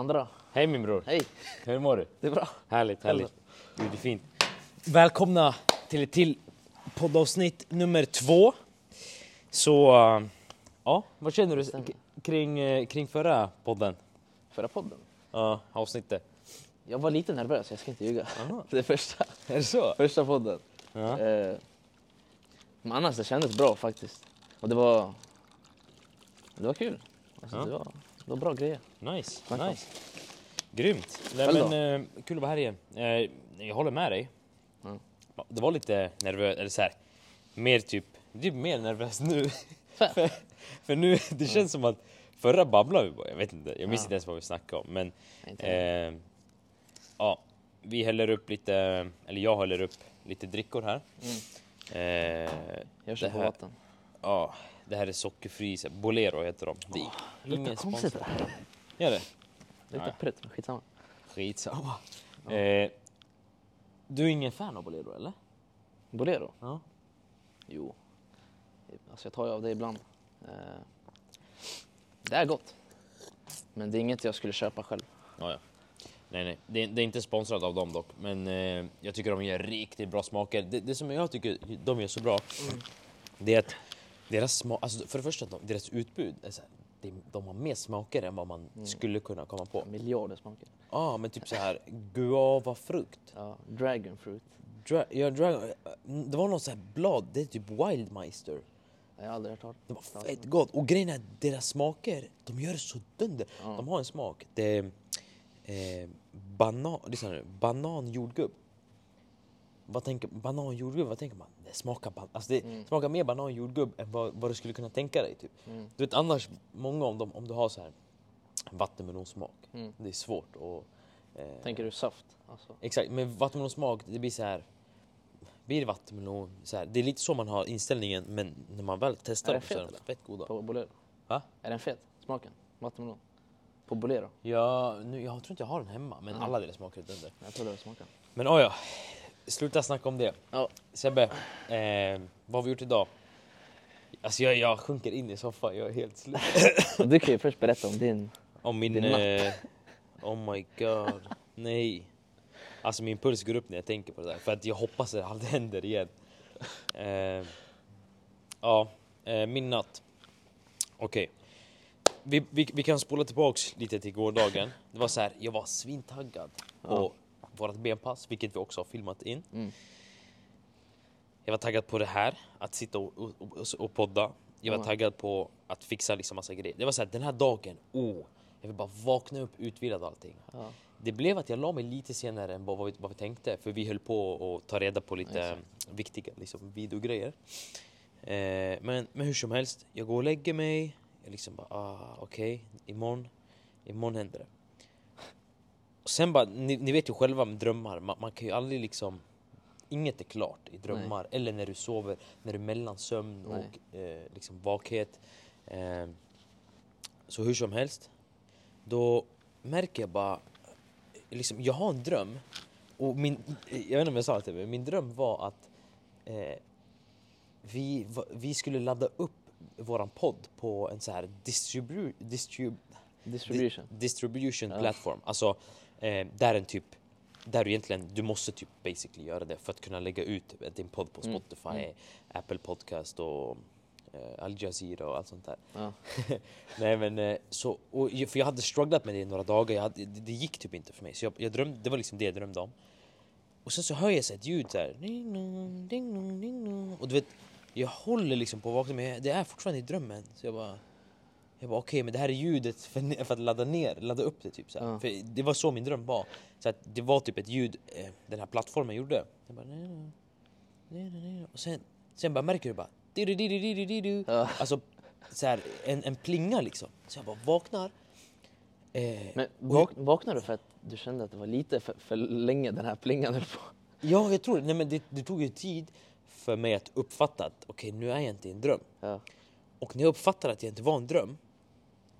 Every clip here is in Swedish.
Andra. Hej min bror. Hej, Hur mår du? det är bra. Härligt, härligt. Du, det är fint. Välkomna till ett till poddavsnitt nummer två. Så, äh, ja, vad känner du k- kring, eh, kring förra podden? Förra podden. Ja, avsnittet. Jag var lite nervös, jag ska inte ljuga. Aha. Det är första, Är det så? första podden. Ja. Eh, men annars det kändes bra faktiskt. Och det var, det var kul. Alltså, Ja. det, var, det var bra grejer. Nice, Tack. nice. Grymt. Nej, Själv men, eh, kul att vara här igen. Eh, jag håller med dig. Ja, Det var lite nervöst, eller så här, mer typ, typ mer nervös nu. För, för nu, det känns som att förra babblade vi bara, jag vet inte, jag minns Ja. inte ens vad vi snackade om. Men eh, ja, vi häller upp lite, eller jag häller upp lite drickor här. Mm. Eh, Jag kör på vatten. ja, det här är sockerfri, Bolero heter de. Det är Luktar ingen konstigt det här. Gör det? Luktar Ja. prutt, men skitsamma. Skitsamma. Eh, du är ingen fan av Bolero eller? Bolero? Ja. Jo. Alltså jag tar ju av det ibland. Eh, det är gott. Men det är inget jag skulle köpa själv. Ja, ja. Nej, nej. Det är, det är inte sponsrat av dem dock, men eh, jag tycker de ger riktigt bra smaker. Det, det som jag tycker de gör så bra, det är att deras smak, alltså för det första, de, deras utbud, är så här, det, de har mer smaker än vad man skulle kunna komma på. Miljarder smaker. Ja, ah, men typ så här guavafrukt. Ja, dragon fruit. Dra, ja, dra, det var något så här blad, det är typ Wildmeister. Jag har aldrig hört talas Det var fett gott. Och grejen är att deras smaker, de gör så dunder. Ja. De har en smak. Det är eh, banan, lyssna nu, banan jordgubb. Vad tänker, banan jordgubb, vad tänker man? Det smakar, ban, alltså det Mm. smakar mer banan jordgubb än vad, vad du skulle kunna tänka dig. Typ. Mm. Du vet annars, många om, dem, om du har så här vattenmelonsmak, Mm. det är svårt att... Eh, Tänker du saft? Alltså. Exakt, men vattenmelonsmak, det blir så här. Blir det vattenmelon, så här. det är lite så man har inställningen men när man väl testar Är dem så är de fett goda. På Bolero? Va? Är den fet? Smaken? Vattenmelon? På Bolero? Ja, nu, jag tror inte jag har den hemma, men Mm. alla deras smaker är dunder. Jag tror det smakar. Men oh ja, sluta snacka om det. Ja. Sebbe, eh, vad har vi gjort idag? Alltså jag, jag sjunker in i soffan, jag är helt slut. Du kan ju först berätta om din... Om min... Din natt. Eh, oh my god, nej. Alltså min puls går upp när jag tänker på det där, för att jag hoppas att det aldrig händer igen. Eh, ja, eh, min natt. Okej. Vi, vi, vi kan spola tillbaks lite till gårdagen. Det var så här, jag var svintaggad på vårt benpass, vilket vi också har filmat in. Mm. Jag var taggad på det här, att sitta och, och, och, podda. Jag var Ja. taggad på att fixa liksom massa grejer. Det var så här, den här dagen, oh, jag vill bara vakna upp utvilad och allting. Ja. Det blev att jag la mig lite senare än vad vi, vad vi tänkte, för vi höll på att ta reda på lite Exakt. viktiga liksom, videogrejer. Eh, men, men hur som helst, jag går och lägger mig. Jag liksom bara, ah, okej, imorgon, imorgon händer det. Och sen bara, ni, ni vet ju själva med drömmar, man, man kan ju aldrig liksom Inget är klart i drömmar eller när du sover, när du är mellan sömn Nej. och eh, liksom vakhet. Eh, så hur som helst, då märker jag bara, liksom, jag har en dröm. Och min, jag vet inte om jag sa det till men min dröm var att eh, vi, vi skulle ladda upp våran podd på en så här distribu, distrib, Distribution. Di- distribution Ja. platform. Alltså eh, där en typ där du egentligen, du måste typ basically göra det för att kunna lägga ut din podd på Mm. Spotify, Mm. Apple Podcast och eh, Al Jazeera och allt sånt där. Ja. Nej men eh, så, och, för jag hade strugglat med det i några dagar, jag hade, det, det gick typ inte för mig. Så jag, jag drömde, det var liksom det jag drömde om. Och sen så hör jag så ett ljud såhär, ding dong, ding dong, ding dong. Och du vet, jag håller liksom på att vakna men det är fortfarande i drömmen. Så jag bara, jag bara okej men det här är ljudet för, för att ladda ner, ladda upp det typ så. Ja. För det var så min dröm var. Så att det var typ ett ljud eh, den här plattformen gjorde. Jag bara, nej, nej, nej, nej. Och sen, sen bara märker du bara, du, du, du. Ja. Alltså så här, en, en plinga liksom. Så jag bara vaknar. Eh, Men vak vaknade du för att du kände att det var lite för, för länge den här plingan höll på? Ja, jag tror. Nej, men det. Det tog ju tid för mig att uppfatta att okej, nu är jag inte i en dröm. Ja. Och när jag uppfattade att jag inte var en dröm,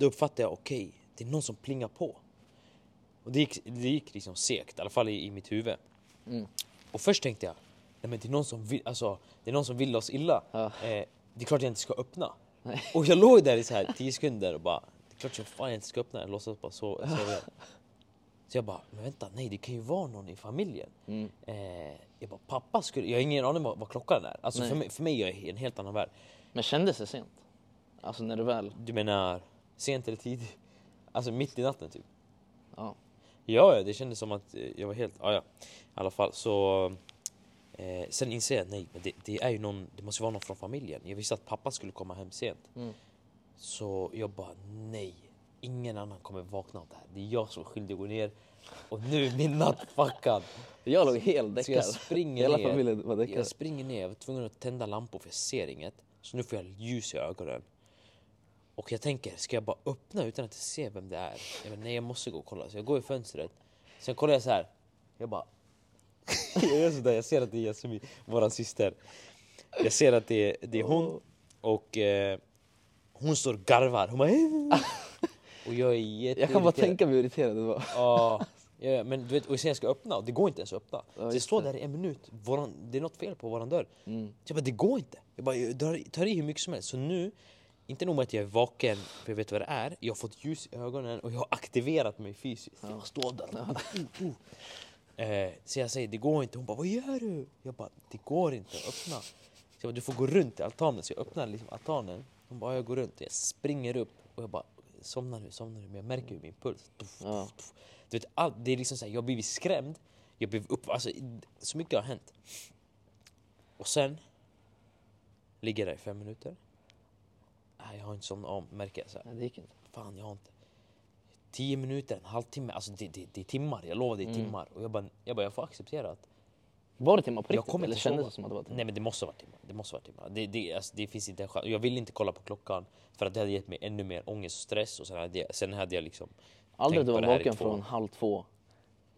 då uppfattade jag okej, det är någon som plingar på. Och det gick, det gick liksom segt, i alla fall i, i mitt huvud. Mm. Och först tänkte jag, nej men det är någon som vill, alltså, det är någon som vill oss illa. Ja. Eh, det är klart jag inte ska öppna. Nej. Och jag låg där i så här 10 sekunder och bara, klart som fan jag inte ska öppna den, låtsas bara so- sova igen. Så jag bara, men vänta, nej det kan ju vara någon i familjen. Mm. Eh, jag bara, pappa skulle, jag har ingen aning vad, vad klockan är. Alltså Nej. för mig, för mig är jag i en helt annan värld. Men kändes det sent? Alltså när du väl... Du menar sent eller tidigt? Alltså mitt i natten typ? Ja. Ja, ja, det kändes som att eh, jag var helt... Ja, ja. I alla fall så... Eh, sen inser jag, nej, men det, det är ju någon, det måste vara någon från familjen. Jag visste att pappa skulle komma hem sent. Mm. Så jag bara, nej. Ingen annan kommer vakna av det här. Det är jag som är skyldig att gå ner. Och nu är min natt fuckad. Jag låg helt Så jag däckad. springer Hela ner. familjen var däckade. Jag springer ner, jag var tvungen att tända lampor för jag ser inget. Så nu får jag ljus i ögonen. Och jag tänker, ska jag bara öppna utan att se vem det är? Jag bara, nej jag måste gå och kolla. Så jag går i fönstret. Sen kollar jag så här. Jag bara... jag gör sådär, jag ser att det är Jasmin, våran syster. Jag ser att det är, det är hon och eh, hon står och garvar. Hon bara... och jag är jätte Jag kan bara tänka mig hur irriterad du var. Ja, ja, men du vet, och sen jag ska öppna och det går inte ens att öppna. Ja, så jag står där i en minut, våran, det är något fel på våran dörr. Mm. Så jag bara, det går inte. Jag bara, jag drar, tar i hur mycket som helst. Så nu, inte nog med att jag är vaken, för jag vet vad det är, jag har fått ljus i ögonen och jag har aktiverat mig fysiskt. Ja. Jag står där. Uh, uh. Så jag säger, det går inte. Hon bara, vad gör du? Jag bara, det går inte att öppna. Så jag bara, du får gå runt i altanen. Så jag öppnar liksom altanen. Hon bara, jag går runt. Jag springer upp och jag bara, somna nu, somna nu. Men jag märker ju min puls. Tuff, Ja. tuff. Du vet, allt, det är liksom så här, jag har blivit skrämd. Jag blev upp, alltså, så mycket har hänt. Och sen ligger jag där i fem minuter. Nej, jag har inte somnat om, märker jag. Så här. Nej, det gick inte. Fan, jag har inte. Tio minuter, en halvtimme, alltså det, det, det är timmar. Jag lovar, det är Mm. timmar. Och jag bara, jag bara, jag får acceptera att Var det timmar på Jag riktigt? kommer Eller inte kändes sova. det som att det var timmar? Nej men det måste vara timmar. Det måste vara timmar. Det, det, alltså, det finns inte en chans. Jag vill inte kolla på klockan för att det hade gett mig ännu mer ångest och stress och sen hade jag, sen hade jag liksom Aldrig tänkt du på var det här i vaken två- från halv två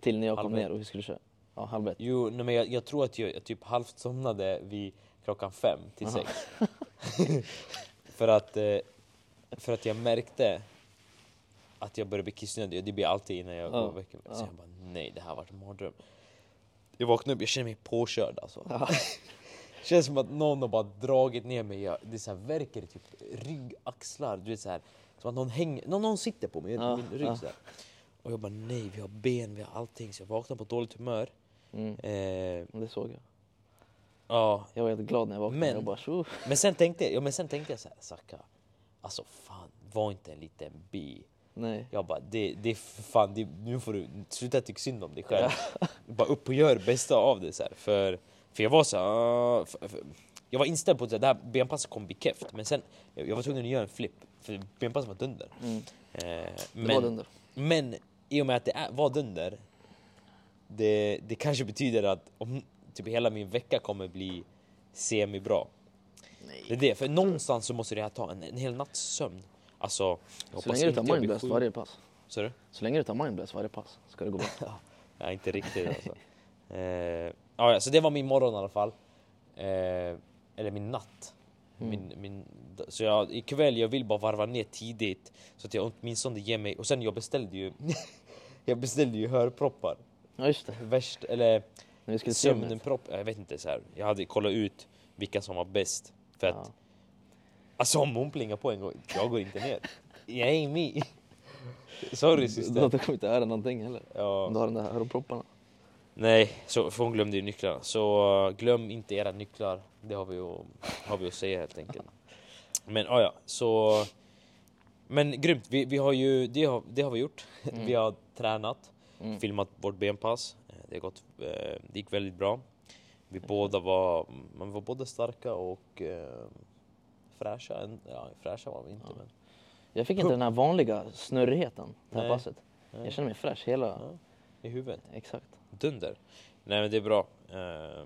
till när jag kom Halv ner ett. och vi skulle köra? Ja, halv ett. Jo, nej, men jag, jag tror att jag, jag typ halvt somnade vid klockan fem till sex. för, att, eh, för att jag märkte att jag började bli kissnödig. Det blir alltid innan jag Ja, går och väcker mig. Så ja. jag bara, nej det här varit en mardröm. Jag vaknade upp, jag känner mig påkörd alltså. Ja. Känns som att någon har bara dragit ner mig. Jag, det är så här verkar i typ rygg, axlar. Du vet så här, som att någon, hänger, någon, någon sitter på mig, Ja, min rygg ja. så här. Och jag bara nej, vi har ben, vi har allting. Så jag vaknade på dåligt humör. Mm. Eh, Det såg jag. Ja, Jag var helt glad när jag vaknade. Men- Jag bara, tjo. men sen tänkte jag, ja, men sen tänkte jag så här, Saka, alltså fan, var inte en liten bi. Nej. Jag bara, det, det för fan, det, nu får du sluta tycka synd om dig själv. bara upp och gör det bästa av det. Så här. För, för jag var så här, ah, för, för, jag var inställd på att det här benpasset kommer bli keft. Men sen, jag, jag var tvungen att göra en flip. För benpasset var dunder. Mm. Eh, Det men, var dunder. men i och med att det är, var dunder, det, det kanske betyder att om, typ hela min vecka kommer bli semi-bra. Det är det, för någonstans så måste det här ta en, en hel natts sömn. Alltså, jag Så länge du tar mindblast sjuk. varje pass. Så? Så länge du tar mindblast varje pass ska det gå bra. Nej, inte riktigt alltså. eh, ja, ja, så det var min morgon i alla fall. Eh, eller min natt. Mm. Min, min, så jag, ikväll jag vill bara varva ner tidigt så att jag åtminstone ger mig... Och sen jag beställde ju... jag beställde ju hörproppar. Ja just det. Värst, eller När vi skulle sömnpropp. Jag vet inte så här. Jag hade kollat ut vilka som var bäst. För att Ja. Alltså om hon plingar på en gång, jag går inte ner. Är me. Sorry syster. du kommer inte höra någonting heller. Ja. Om du har den där öronpropparna. Nej, så, för hon glömde ju nycklarna. Så uh, glöm inte era nycklar. Det har vi, att, har vi att säga helt enkelt. Men ah, ja, så... Men grymt, vi, vi har ju, det har, det har vi gjort. Mm. Vi har tränat, Mm. filmat vårt benpass. Eh, Det, gått, eh, det gick väldigt bra. Vi båda var, man var både starka och eh, fräscha. Ja, fräscha var vi inte Ja. men... Jag fick inte den här vanliga snurrigheten det här Nej. passet. Nej. Jag känner mig fräsch hela... Ja, I huvudet. Exakt. Dunder. Nej men det är bra. Eh,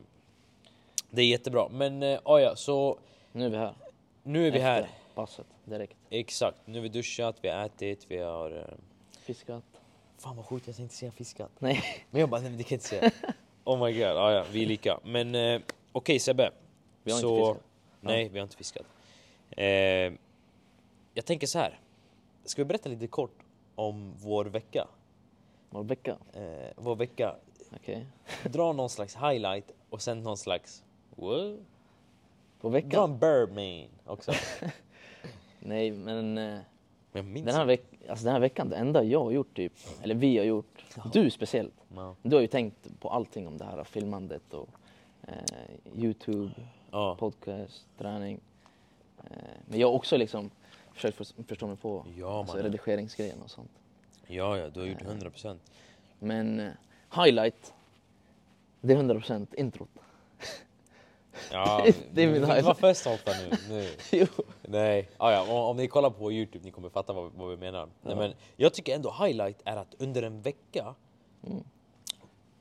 det är jättebra. Men uh, ja, så Nu är vi här. nu är vi här. Efter passet direkt. Exakt. Nu har vi duschat, vi har ätit, vi har... eh, Fiskat. Fan vad sjukt, jag tänkte säga fiskat. Nej. Men jag bara, nej men det kan jag inte säga. oh my god, ja, ja, vi är lika. Men eh, okej Sebbe. Vi har så, inte fiskat. Nej, vi har inte fiskat. Eh, jag tänker så här. Ska vi berätta lite kort om vår vecka? Vår vecka. Eh, vår vecka. Okej. Dra någon slags highlight och sen någon slags... What? På Dra veckan? en Birdman också. Nej men... Eh, jag minns Den här, veck, alltså den här veckan, det enda jag har gjort typ, eller vi har gjort, du speciellt. Ja. Du har ju tänkt på allting om det här filmandet och eh, Youtube, Ja. podcast, träning. Eh, men jag har också liksom försökt för, förstå mig på Ja, alltså, redigeringsgrejen och sånt. ja, ja, du har gjort 100 procent. Men eh, highlight, det är 100% introt. Ja, Det är min highlight. vara för stolta nu. nu. jo. Nej, ah, ja, om, om ni kollar på Youtube ni kommer fatta vad, vad vi menar. Nej, Ja. men jag tycker ändå highlight är att under en vecka,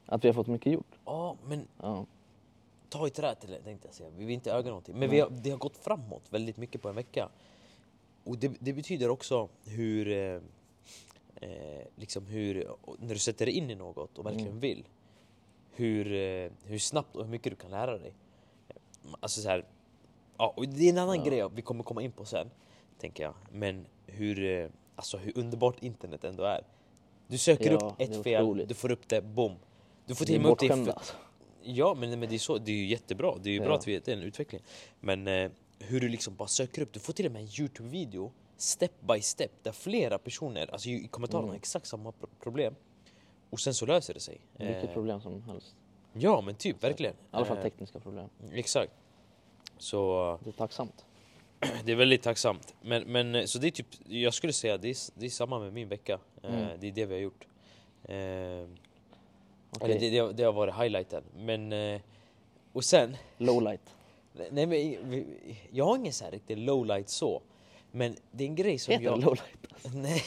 Att vi har fått mycket gjort. ja men Ja. ta i trä till det tänkte jag säga. Vi vill inte öga någonting. Men vi har, det har gått framåt väldigt mycket på en vecka. Och det, det betyder också hur, eh, eh, liksom hur, när du sätter dig in i något och verkligen Mm. vill, hur, eh, hur snabbt och hur mycket du kan lära dig. Alltså så här, ja, och det är en annan Ja. grej vi kommer komma in på sen, tänker jag. Men hur, eh, alltså hur underbart internet ändå är. Du söker Ja, upp ett fel, du får upp det, boom. Du får till och med upp det i bortskämda f- alltså. Ja men, men det, är så, det är ju jättebra, det är ju bra att vi det är en utveckling. Men eh, hur du liksom bara söker upp, du får till och med en Youtube-video step by step där flera personer, alltså i kommentarerna Mm. exakt samma pro- problem. Och sen så löser det sig. Vilket Eh, problem som helst. Ja men typ, verkligen. I alla fall Eh, tekniska problem. Exakt. Så Det är tacksamt. det är väldigt tacksamt. Men, men eh, så det är typ, jag skulle säga det är, det är samma med min vecka. Eh, Mm. Det är det vi har gjort. Eh, Okej, Eller det, det, det har varit highlighten. Men, och sen, Lowlight. nej men jag har ingen så här riktig lowlight så. Men det är en grej som Heter jag... det lowlight? Nej.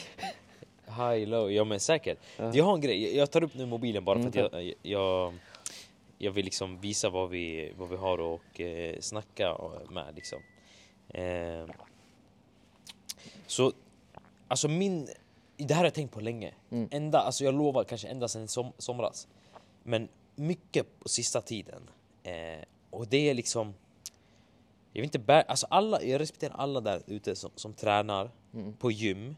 High, low, ja men säkert. Ja. Jag har en grej, jag tar upp nu mobilen bara för Mm, att jag, jag, jag vill liksom visa vad vi, vad vi har och eh, snacka med liksom. Eh, så, alltså min, det här har jag tänkt på länge. Mm. Ända, alltså jag lovar kanske ända sedan som, somras. Men mycket på sista tiden. Eh, och det är liksom, jag vill inte bär, alltså alla, jag respekterar alla där ute som, som tränar Mm. på gym.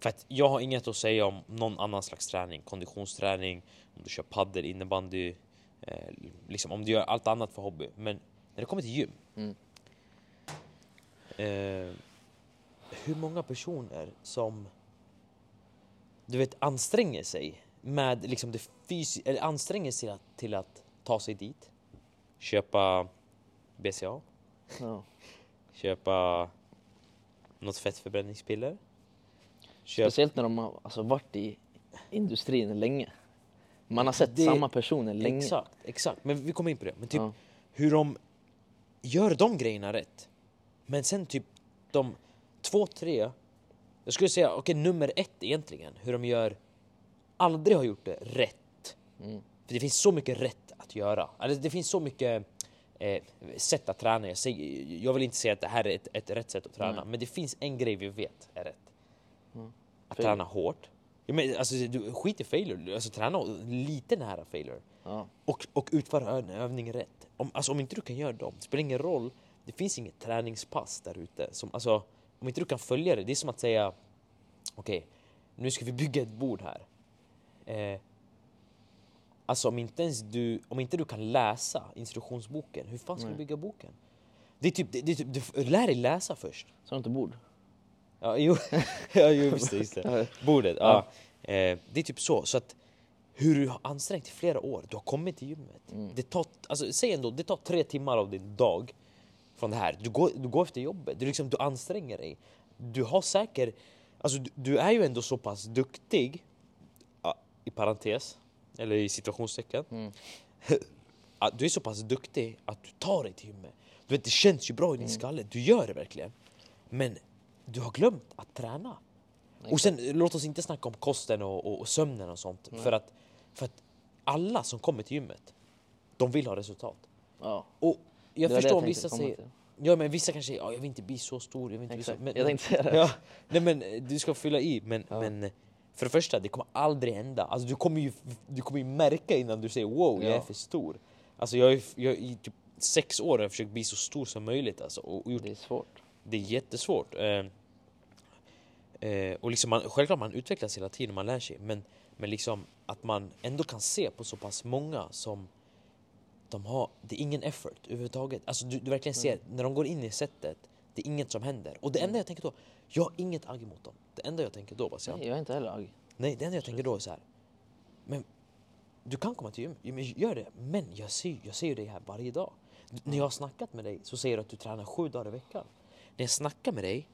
För att jag har inget att säga om någon annan slags träning, konditionsträning, om du kör paddel, innebandy, eh, liksom om du gör allt annat för hobby. Men när det kommer till gym. Mm. Eh, hur många personer som du vet anstränger sig med liksom det fysiska, eller anstränger sig att, till att ta sig dit, köpa BCA, Ja. köpa något fettförbränningspiller. Köp, Speciellt när de har alltså, varit i industrin länge. Man har sett Det- samma personer länge. exakt, exakt. Men vi kommer in på det. Men typ Ja. hur de gör de grejerna rätt. Men sen typ de två, tre, jag skulle säga okej nummer ett egentligen, hur de gör, aldrig har gjort det rätt. Mm. För det finns så mycket rätt att göra. Alltså det finns så mycket eh, sätt att träna. Jag, säger, jag vill inte säga att det här är ett, ett rätt sätt att träna, Nej. men det finns en grej vi vet är rätt. Mm. Att träna hårt. Ja, men, alltså, du, skit i failure, alltså, träna lite nära failure. Ja. Och, och utföra en övning rätt. Om, alltså, om inte du kan göra dem, det spelar ingen roll. Det finns inget träningspass där ute. Alltså, om inte du kan följa det, det är som att säga okej, nu ska vi bygga ett bord här. Eh, alltså om inte, ens du, om inte du kan läsa instruktionsboken, hur fan ska Nej. du bygga boken? Det är typ, det, det är typ, du lär dig läsa först. Så har du inte bord? Ja, jo, ja, jo just det. Just det. Ja. Bordet, ja. Ja. Eh, det är typ så. så att hur du har ansträngt i flera år, du har kommit till gymmet. Mm. Det tar, alltså, säg ändå, det tar tre timmar av din dag från det här. Du går, du går efter jobbet, du, liksom, du anstränger dig. Du har säkert, alltså du, du är ju ändå så pass duktig, i parentes, eller i situationstecken, Mm. du är så pass duktig att du tar dig till gymmet. Du vet, det känns ju bra i din skalle, du gör det verkligen. Men du har glömt att träna. Och sen låt oss inte snacka om kosten och, och, och sömnen och sånt. Nej. För att, för att alla som kommer till gymmet, de vill ha resultat. Ja. Och jag Det förstår om tänkte vissa säger, till. ja men vissa kanske säger, ja, jag vill inte bli så stor, jag vill inte bli Exakt. så. Men, jag tänkte det. ja, nej men eh, du ska fylla i, men, Ja. men eh, för det första, det kommer aldrig hända. Alltså du kommer ju, du kommer ju märka innan du säger wow, jag är Ja. för stor. Alltså jag, är- jag i typ sex år har jag försökt bli så stor som möjligt alltså, och gjort Det är svårt. det är jättesvårt. Eh, eh, och liksom man, självklart man utvecklas hela tiden, man lär sig. Men, men liksom att man ändå kan se på så pass många som de har, det är ingen effort överhuvudtaget. Alltså du, du verkligen ser, när de går in i sättet, Det är inget som händer. Och det enda jag tänker då, jag har inget agg mot dem. Det enda jag tänker då, Bastian, Nej, jag är inte heller agg. Nej, det enda jag tänker då är så här. Men du kan komma till gymmet, gör det. Men jag ser, jag ser ju dig här varje dag. Du, När jag har snackat med dig så säger du att du tränar sju dagar i veckan. När jag snackar med dig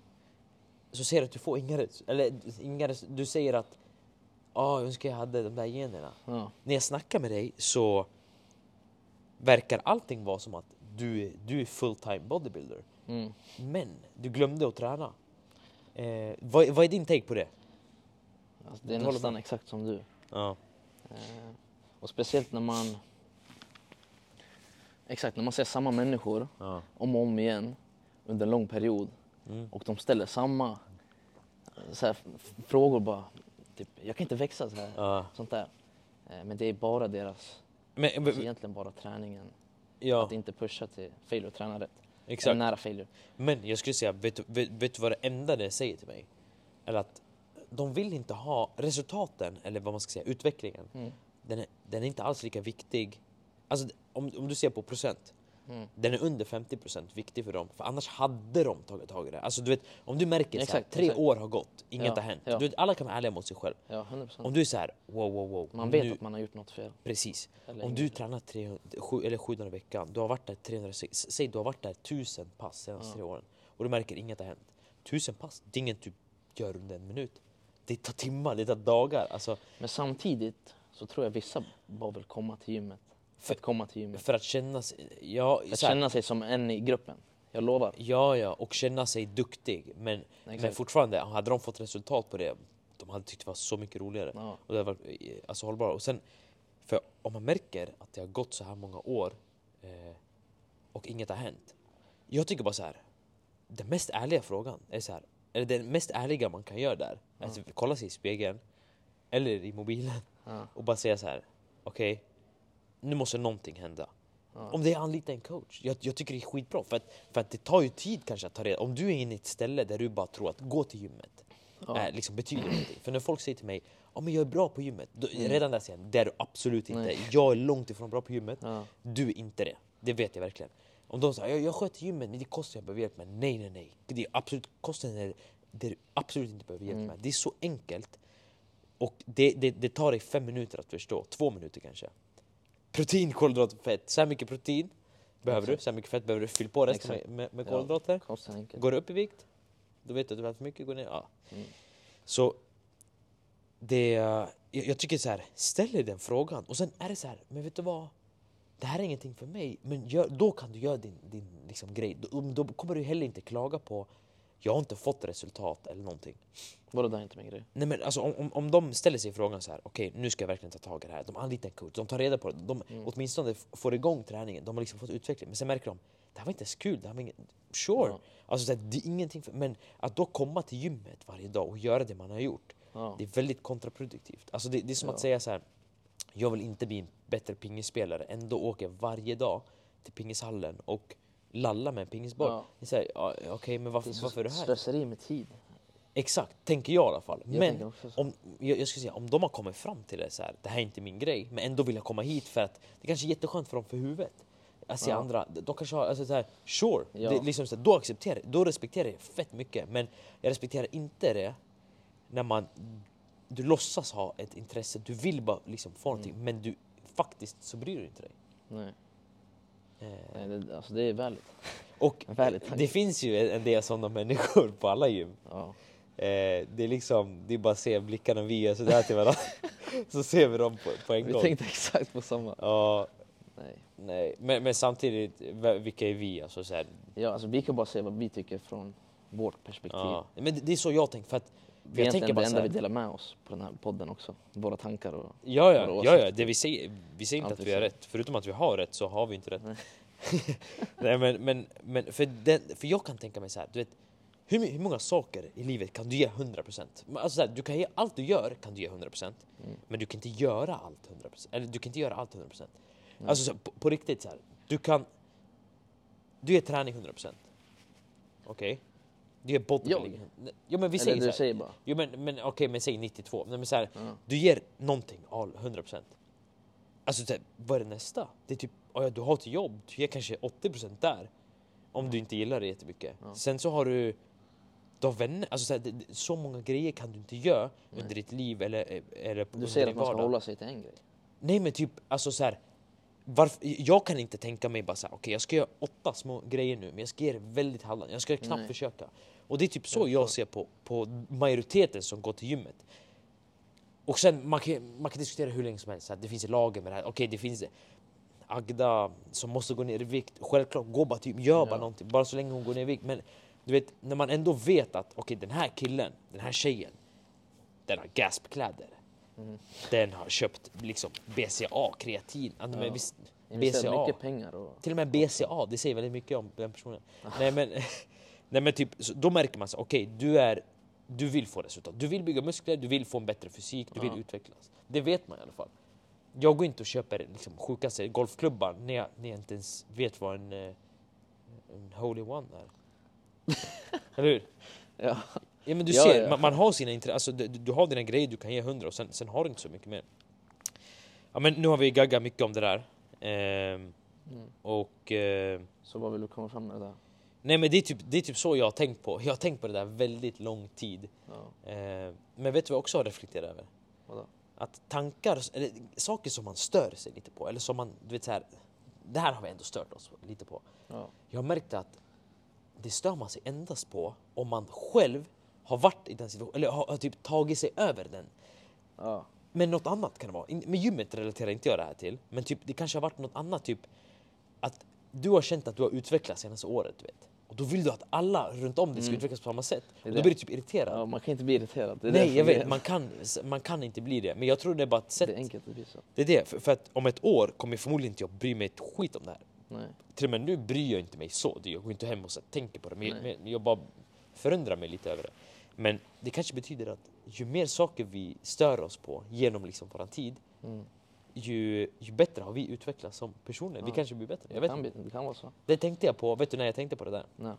så säger du att du får inga, eller inga du säger att ah, jag önskar jag hade de där generna. Ja. När jag snackar med dig så verkar allting vara som att du, är- du är full-time bodybuilder. Mm. Men du glömde att träna. Eh, vad, vad är din take på det? Alltså, det är Du nästan exakt som du. Ja. Eh, och speciellt när man... Exakt, när man ser samma människor Ja. om och om igen under en lång period Mm. och de ställer samma eh, så här, frågor bara. Typ, jag kan inte växa så här. Ja. Sånt där. Eh, men det är bara deras, Men, alltså men, egentligen bara träningen. ja, Att inte pusha till failure och träna rätt. Eller exakt. nära failure. Men jag skulle säga, vet, vet, vet du vad det enda det säger till mig? Eller att de vill inte ha resultaten, eller vad man ska säga, utvecklingen. Mm. Den är, den är inte alls lika viktig. Alltså om, om du ser på procent, Mm. den är under 50% viktig för dem. För annars hade de tagit tag i det. Alltså du vet, om du märker här, Exakt, tre exakt. år har gått, inget Ja, har hänt. ja. Du vet, alla kan vara ärliga mot sig själv. Ja, 100 procent. Om du är så här, wow, wow, wow. Man vet nu, att man har gjort något fel. Precis. Eller Om du tränar 300, sju, eller 700 i veckan, du har varit där 306, säg du har varit där 1000 pass senaste Ja. tre åren och du märker inget har hänt. 1000 pass, det är inget du gör under en minut. Det tar timmar, det tar dagar. Alltså, Men samtidigt så tror jag vissa bara vill komma till gymmet. För att komma till gymmet. för att känna sig, ja, Att så här, känna sig som en i gruppen. Jag lovar. ja, ja, och känna sig duktig. Men, men fortfarande, hade de fått resultat på det, de hade tyckt det var så mycket roligare. Ja. Och det var alltså hållbara. Och sen, för om man märker att det har gått så här många år eh, och inget har hänt. Jag tycker bara så här. Den mest ärliga frågan är så här. Eller den mest ärliga man kan göra där. är Att kolla sig i spegeln. Eller i mobilen. Ja. Och bara säga så här. Okej. Nu måste någonting hända. Ja. Om det är anlita en coach. Jag, jag tycker det är skitbra. För att, för att det tar ju tid kanske att ta reda Om du är inne i ett ställe där du bara tror att gå till gymmet Ja. är, liksom, betyder någonting. För när folk säger till mig ja men jag är bra på gymmet. Då, Redan där säger jag det är du absolut inte. Nej. Jag är långt ifrån bra på gymmet. Ja. Du är inte det. Det vet jag verkligen. Om de säger jag, jag sköter gymmet men det kostar jag behöver hjälp med. Nej nej nej. Det är absolut, kostnaden är det du absolut inte behöver hjälp med. Det är så enkelt. Och det, det, det tar dig fem minuter att förstå. Två minuter kanske. Protein, kolhydrater, fett. Så här mycket protein behöver du. Så här mycket fett behöver du. Fyll på resten med, med, med Ja. kolhydrater. Enkelt. Går du upp i vikt, då vet du att du har för mycket. Går ner, ja. Mm. Så det, jag, jag tycker så här, ställ dig den frågan. Och sen är det så här, men vet du vad? Det här är ingenting för mig. Men gör, då kan du göra din, din liksom, grej. Då, då kommer du heller inte klaga på jag har inte fått resultat eller någonting. Vadå, det här är inte min grej. Nej, men alltså, om, om, om de ställer sig frågan så här, okej nu ska jag verkligen ta tag i det här. De anlitar en coach, de tar reda på det. De Mm. åtminstone får igång träningen. De har liksom fått utveckling. Men sen märker de, det här var inte ens kul. Det här var ingen... Sure, Ja. alltså, så här, det är ingenting för... Men att då komma till gymmet varje dag och göra det man har gjort. Ja. Det är väldigt kontraproduktivt. Alltså det, det är som Ja. att säga så här. Jag vill inte bli en bättre pingisspelare. Ändå åker jag varje dag till pingishallen och lallar med en pingisboll. Ja. Det är så här, ja, Okej, men Det varför, är så varför är du här? slöseri med tid. Exakt, tänker jag i alla fall. Jag men tänker också så. om, jag, jag skulle säga, om de har kommit fram till det så här, det här är inte min grej, men ändå vill jag komma hit för att det kanske är jätteskönt för dem för huvudet. Att se Ja. andra, de kanske har, alltså så här, sure, Ja. det, är liksom så här, då accepterar jag, då respekterar jag fett mycket. Men jag respekterar inte det när man, du låtsas ha ett intresse, du vill bara liksom få någonting, Mm. men du faktiskt så bryr du inte dig. Nej, Nej det, alltså det är värdigt. och Väldigt det finns ju en del sådana människor på alla gym. Ja. Eh, det är liksom, det är bara att se blickarna vi gör sådär till varandra. så ser vi dem på, på en Vi gång. tänkte exakt på samma. Ja, Nej. nej. Men, men samtidigt, vilka är vi? Alltså, så här, Ja, alltså vi kan bara säga vad vi tycker från vårt perspektiv. ja. Men det, det är så jag tänker. För att, Det är egentligen bara det enda vi delar med oss på den här podden också. Våra tankar och... ja, ja, våra ja, ja, det vi säger, vi säger inte att vi har rätt. Förutom att vi har rätt så har vi inte rätt. Nej. nej, men, men, men för, den, för jag kan tänka mig så här, du vet, hur, hur många saker i livet kan du ge 100%? Men Alltså så här, du kan ge allt du gör kan du ge 100% Mm. men du kan inte göra allt 100%. Eller du kan inte göra allt 100%. Alltså så här, på, på riktigt så här, du kan... Du ger träning 100%. Okej? Du ger bodybuilding. Ja men vi Eller säger du så här. säger bara. Jo men, men okej, men säg 92. Nej, men så här, Ja. du ger någonting all 100%. Alltså så här, vad är det nästa? Det är typ, oh ja, du har ett jobb, du ger kanske 80% där. om du inte gillar det jättemycket. Ja. Sen så har du, du har vänner, alltså så, här, det- det- så många grejer kan du inte göra Nej. under ditt liv eller, eller Du under säger att man ska hålla sig till en grej. Nej men typ, alltså så här, varf- jag kan inte tänka mig bara så här, okej jag ska göra åtta små grejer nu men jag ska ge det väldigt halva, jag ska knappt Nej. försöka. Och det är typ så Jag ser på, på majoriteten som går till gymmet. Och sen man kan, man kan diskutera hur länge som helst, här, det finns lager med det här, okej det finns Agda som måste gå ner i vikt, självklart gå bara typ, gör bara Ja. någonting, bara så länge hon går ner i vikt. Men du vet, när man ändå vet att okej den här killen, den här tjejen, den har gaspkläder. Mm. Den har köpt liksom BCA, kreatin, ja. men visst, BCA. mycket pengar och... Till och med BCA, det säger väldigt mycket om den personen. Nej men, nej, men typ, då märker man så okej du är du vill få resultat, du vill bygga muskler, du vill få en bättre fysik, du Ja. vill utvecklas. Det vet man i alla fall. Jag går inte och köper liksom, sjukaste golfklubban när jag, när jag inte ens vet vad en, eh, en Holy One är. Eller hur? Ja. Ja men du Ja, ser, ja. Man, man har sina intressen, alltså, du, du har dina grejer du kan ge hundra och sen, sen har du inte så mycket mer. Ja men nu har vi gaggat mycket om det där. Ehm, Mm. och... Eh, Så vad vill du komma fram med det där? Nej men det är, typ, det är typ så jag har tänkt på. Jag har tänkt på det där väldigt lång tid. Ja. Eh, men vet du vad jag också har reflekterat över? Vadå? Att tankar, eller saker som man stör sig lite på, eller som man, du vet så här, det här har vi ändå stört oss lite på. Ja. Jag har märkt att det stör man sig endast på om man själv har varit i den situationen, eller har, har typ tagit sig över den. Ja. Men något annat kan det vara. Med gymmet relaterar inte jag det här till, men typ, det kanske har varit något annat, typ att du har känt att du har utvecklats senaste året, du vet. Och då vill du att alla runt om dig ska Mm. utvecklas på samma sätt. Och då blir du typ irriterad. ja, man kan inte bli irriterad. Nej, jag vet, man kan, man kan inte bli det. Men jag tror det är bara ett sätt. Det är enkelt att bli så. Det är det, för, för att om ett år kommer förmodligen inte jag bry mig ett skit om det här. Nej. Till och med nu bryr jag inte mig så. Jag går inte hem och så tänker på det. Men, men jag bara förundrar mig lite över det. Men det kanske betyder att ju mer saker vi stör oss på genom liksom våran tid, Mm. Ju, ju bättre har vi utvecklats som personer. Vi Ja. kanske blir bättre. Det, Jag vet kan inte. bli, det kan vara så. Det tänkte jag på, vet du när jag tänkte på det där? Nej.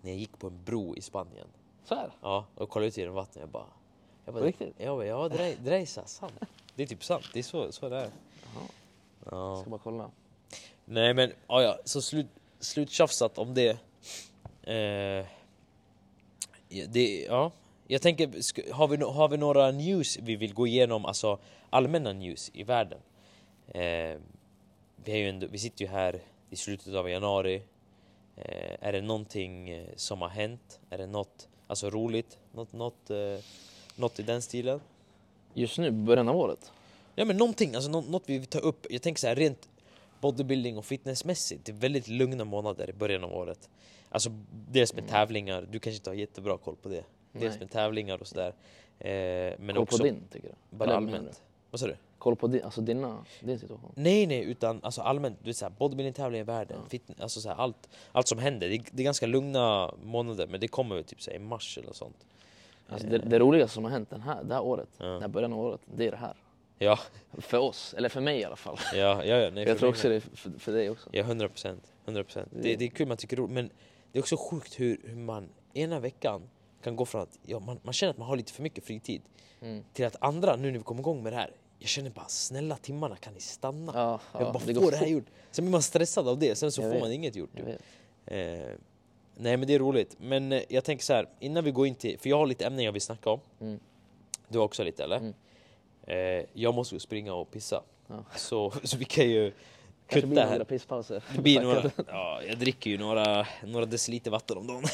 När jag gick på en bro i Spanien. Så här. Ja, och kollade ut genom vattnet. Jag bara... Jag bara, riktigt? Ja, bara, ja det, där, det är sant. Det är typ sant. Det är så, så det är. Jaha. Jag Ja. ska bara kolla. Nej men, ja, ja, så slut, sluttjafsat om det. Eh, det. Ja, jag tänker, har vi, har vi några news vi vill gå igenom, alltså allmänna news i världen? Eh, vi, ändå, vi sitter ju här i slutet av januari. Eh, är det någonting eh, som har hänt? Är det något alltså, roligt? Något, något, eh, något i den stilen? Just nu, början av året. Ja men någonting, alltså nå- något vi vill ta upp. Jag tänker så här rent bodybuilding och fitnessmässigt. Det är väldigt lugna månader i början av året. Alltså dels med Mm. tävlingar, du kanske inte har jättebra koll på det. Dels med tävlingar och sådär. Eh, men Koll också på din, tycker du? bara Eller allmänt. Vad sa du? Koll på din, alltså dina, din situation? Nej nej, utan alltså allmänt. Du vet bodybuilding-tävlingar i världen, Ja. fitness, alltså såhär, allt, allt som händer. Det är, det är ganska lugna månader men det kommer väl typ såhär, i mars eller sånt. Alltså det, det roligaste som har hänt den här, det här året, Ja. den här början av året, det är det här. Ja, För oss, eller för mig i alla fall. ja, ja, ja nej, jag tror också det för, för dig också. Ja, 100 procent. 100 procent. Det, Det- är kul, man tycker roligt. Men det är också sjukt hur, hur man ena veckan kan gå från att ja, man, man känner att man har lite för mycket fritid Mm. till att andra, nu när vi kommer igång med det här, jag känner bara snälla timmarna kan ni stanna? Ja, jag ja, bara det få går det här gjort. Sen blir man stressad av det, sen så Jag får vet. man inget gjort. Typ. Eh, nej men det är roligt. Men eh, jag tänker så här, innan vi går in till, för jag har lite ämnen jag vill snacka om. Mm. Du har också lite eller? Mm. Eh, jag måste ju springa och pissa. Ja. Så, så vi kan ju kutta blir här. några pisspauser. Det blir några, ja, jag dricker ju några, några deciliter vatten om dagen.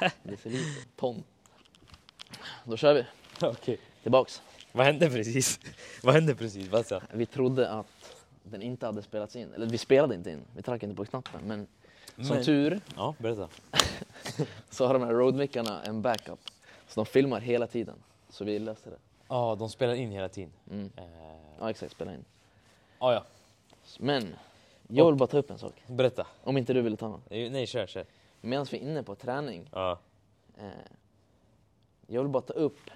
Det är för lite. Ton. Då kör vi. Okej. Tillbaks. Vad hände precis? Vad hände precis? Vad sa? Vi trodde att den inte hade spelats in. Eller vi spelade inte in. Vi tryckte inte på knappen. Men som Men- tur Ja, berätta. så har de här roadmickarna en backup. Så de filmar hela tiden. Så vi löste det. Ja, de spelar in hela tiden. Mm. Eh, Ja exakt, spela in. ah, ja, Men jag vill bara ta upp en sak. berätta. Om inte du vill ta den. Eh, Nej, kör, kör. Medan vi är inne på träning. Ja. Eh, jag vill bara ta upp.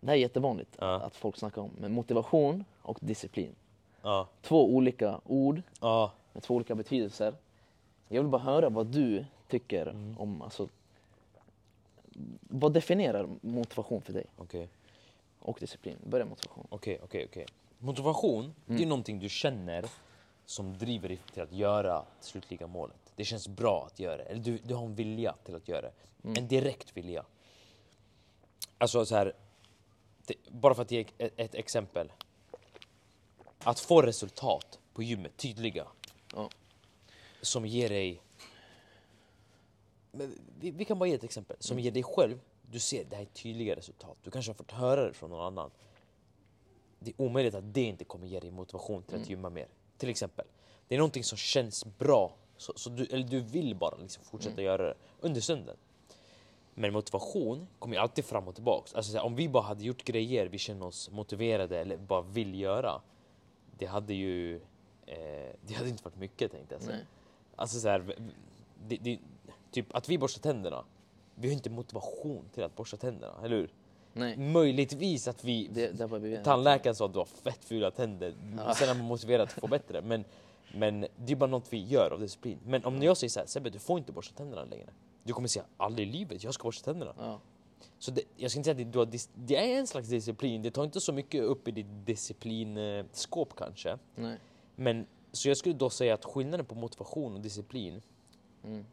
Det här är jättevanligt Ja. att folk snackar om. Men motivation och disciplin. Ja. Två olika ord med två olika betydelser. Jag vill bara höra vad du tycker Mm. om, alltså, vad definierar motivation för dig? Okej. Och disciplin. Börja motivation. Okej, okej, okej. Motivation, det är Mm. någonting du känner som driver dig till att göra det slutliga målet. Det känns bra att göra det. Eller du, du har en vilja till att göra det. Mm. En direkt vilja. Alltså så här, det, bara för att ge ett, ett exempel. Att få resultat på gymmet, tydliga. Ja. Som ger dig... Vi, vi kan bara ge ett exempel. Som ger dig själv, du ser det här är tydliga resultat. Du kanske har fått höra det från någon annan. Det är omöjligt att det inte kommer ge dig motivation till att gymma mer. Till exempel. Det är någonting som känns bra. Så, så du, eller du vill bara liksom fortsätta göra det under stunden. Men motivation kommer ju alltid fram och tillbaks. Alltså, så här, om vi bara hade gjort grejer vi känner oss motiverade eller bara vill göra. Det hade ju eh, det hade inte varit mycket tänkte jag säga. Alltså så här, det, det, typ att vi borstar tänderna. Vi har inte motivation till att borsta tänderna, eller hur? Nej, Möjligtvis att vi... det, det vi Tandläkaren sa att du har fett fula tänder. Ja. Sen är man motiverad att få bättre. Men, men det är bara något vi gör av disciplin. Men om jag säger så här, Sebbe du får inte borsta tänderna längre. Du kommer säga aldrig i livet, jag ska borsta tänderna. Ja. Så det, jag ska inte säga att det, dis- det är en slags disciplin. Det tar inte så mycket upp i ditt disciplinskåp kanske. Nej. Men så jag skulle då säga att skillnaden på motivation och disciplin, Mm.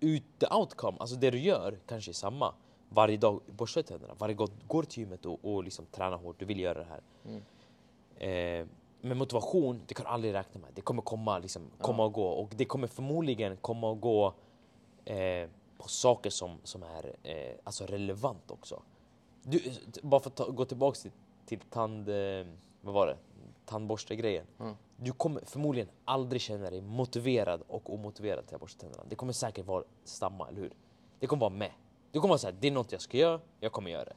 ut, the outcome, alltså det du gör kanske är samma. Varje dag borstar tänderna, varje gång går till gymmet och, och liksom tränar hårt, du vill göra det här. Mm. Eh, men motivation, det kan du aldrig räkna med. Det kommer komma, liksom, komma och gå. Och det kommer förmodligen komma och gå eh, på saker som, som är eh, alltså relevant också. Du, bara för att ta, gå tillbaka till, till tand... Eh, vad var det? Tandborstegrejen. Ja. Du kommer förmodligen aldrig känna dig motiverad och omotiverad till att borsta tänderna. Det kommer säkert vara samma, eller hur? Det kommer vara med. Du kommer vara såhär, det är något jag ska göra, jag kommer göra det.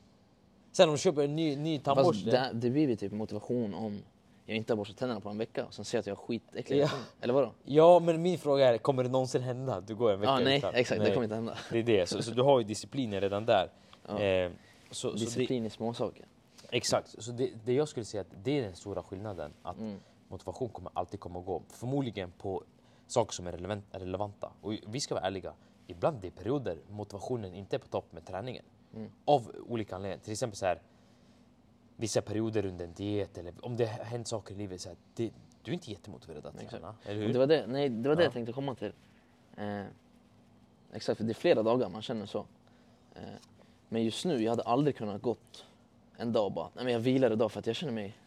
Sen om du köper en ny, ny Fast tandborste... det, det blir ju typ motivation om jag inte har borstat tänderna på en vecka och sen ser jag att jag har skitäckliga Ja. Eller vadå? Ja, men min fråga är, kommer det någonsin hända att du går en vecka Ja, nej, utan? exakt. Det kommer inte hända. Det är det, så, så du har ju disciplinen redan där. Ja. Eh, så, så det, Disciplin i småsaker. exakt, så det, det jag skulle säga att det är den stora skillnaden. Att Mm. motivation kommer alltid komma och gå. Förmodligen på saker som är relevant, relevanta. Och vi ska vara ärliga, ibland det är perioder motivationen inte är på topp med träningen. Mm. Av olika anledningar. Till exempel så här, vissa perioder under en diet eller om det har hänt saker i livet. Så här, det, du är inte jättemotiverad att träna, eller hur? Det var det, nej, det, var det Ja. jag tänkte komma till. Eh, exakt, för det är flera dagar man känner så. Eh, men just nu, jag hade aldrig kunnat gått en dag och bara, nej men jag vilar idag för att jag känner mig,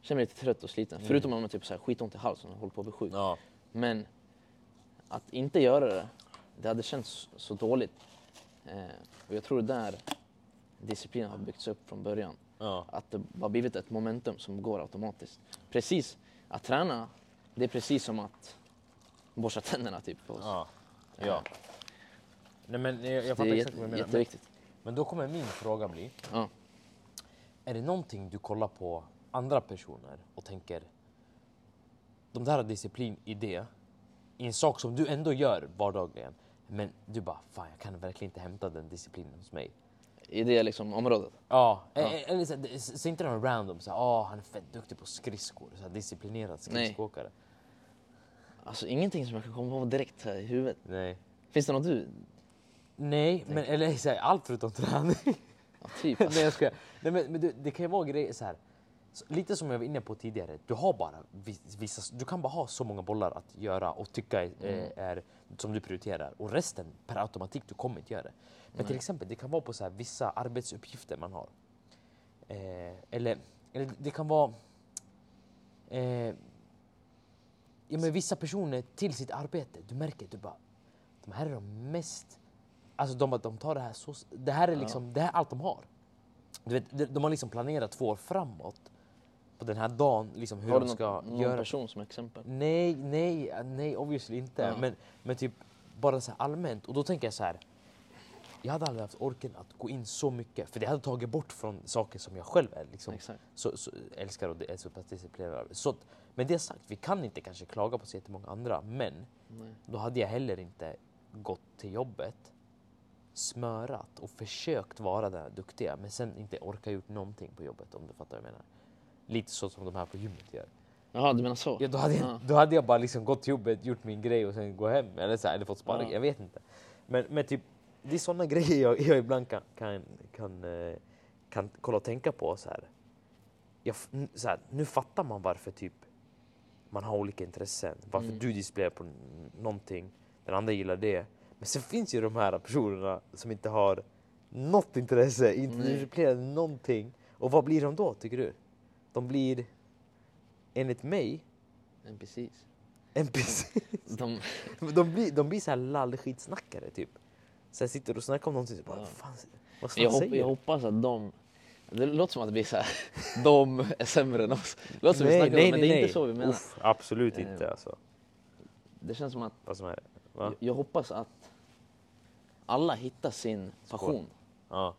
känner mig lite trött och sliten. Mm. Förutom om man typ så här skitont i halsen och håller på att bli sjuk. Ja. Men att inte göra det, det hade känts så dåligt. Eh, och jag tror det där disciplinen har byggts upp från början. Ja. Att det har blivit ett momentum som går automatiskt. Precis, att träna, det är precis som att borsta tänderna typ. Och, Ja. ja. Nej, men jag, jag fattar exakt vad du menar. Men, jätteviktigt. men då kommer min fråga bli, Ja. är det någonting du kollar på andra personer och tänker, de där har disciplin i det, i en sak som du ändå gör vardagligen, men du bara, fan jag kan verkligen inte hämta den disciplinen hos mig. I det liksom området. Ja, Ja. eh, eller så, säg inte någon random, så "Åh, han är fett duktig på skridskor, så här, disciplinerad Nej. skridskoåkare. Alltså ingenting som jag kan komma på direkt här i huvudet. Nej. Finns det något du? Nej, men eller så här, allt förutom träning. Ja, typ. Nej Alltså. jag skojar. Nej men, men det, det kan ju vara grejer så här. Lite som jag var inne på tidigare, du har bara vis- vissa, du kan bara ha så många bollar att göra och tycka är, Mm. är som du prioriterar och resten per automatik, du kommer inte göra det. Men till exempel, det kan vara på så här, vissa arbetsuppgifter man har. Eh, eller, eller det kan vara eh, ja, men vissa personer till sitt arbete, du märker du bara, de här är de mest Alltså de, de tar det här så... Det här är liksom, det här är allt de har. Du vet, de, de har liksom planerat två år framåt. På den här dagen, liksom hur Har de du ska någon, någon göra. person som exempel? Nej, nej, nej obviously inte. Ja. Men, men typ bara så här allmänt. Och då tänker jag så här. Jag hade aldrig haft orken att gå in så mycket. För det hade tagit bort från saker som jag själv är liksom, så, så, älskar och är så pass disciplinerad. Så, med det sagt, vi kan inte kanske klaga på så jättemånga andra. Men Nej. då hade jag heller inte gått till jobbet, smörat och försökt vara där duktiga men sen inte orka gjort någonting på jobbet om du fattar vad jag menar. Lite så som de här på gymmet gör. Jaha, du menar så? Ja, då, hade jag, Ja. då hade jag bara liksom gått till jobbet, gjort min grej och sen gå hem eller, så här, eller fått spark. Ja. Jag vet inte. Men, men typ, det är sådana grejer jag, jag ibland kan, kan, kan, eh, kan kolla och tänka på. Så här. Jag, så här, nu fattar man varför typ man har olika intressen. Varför Mm. du displayar på någonting, den andra gillar det. Men sen finns ju de här personerna som inte har något intresse, inte Nej. displayar någonting. Och vad blir de då, tycker du? De blir, enligt mig, NPCs. NPC. De, de blir, de blir så här lallskitsnackare typ. Så jag sitter och snackar om någonting så bara, Ja. vad fan, vad jag, fan hopp, säger jag hoppas att de... Det låter som att vi så här, de är sämre än oss. Det låter som vi Nej, snackar nej, om, men nej, det är nej. inte så vi menar. Uff, absolut Eh, inte alltså. Det känns som att Vad som är det? Va? jag, jag hoppas att alla hittar sin passion. Ja.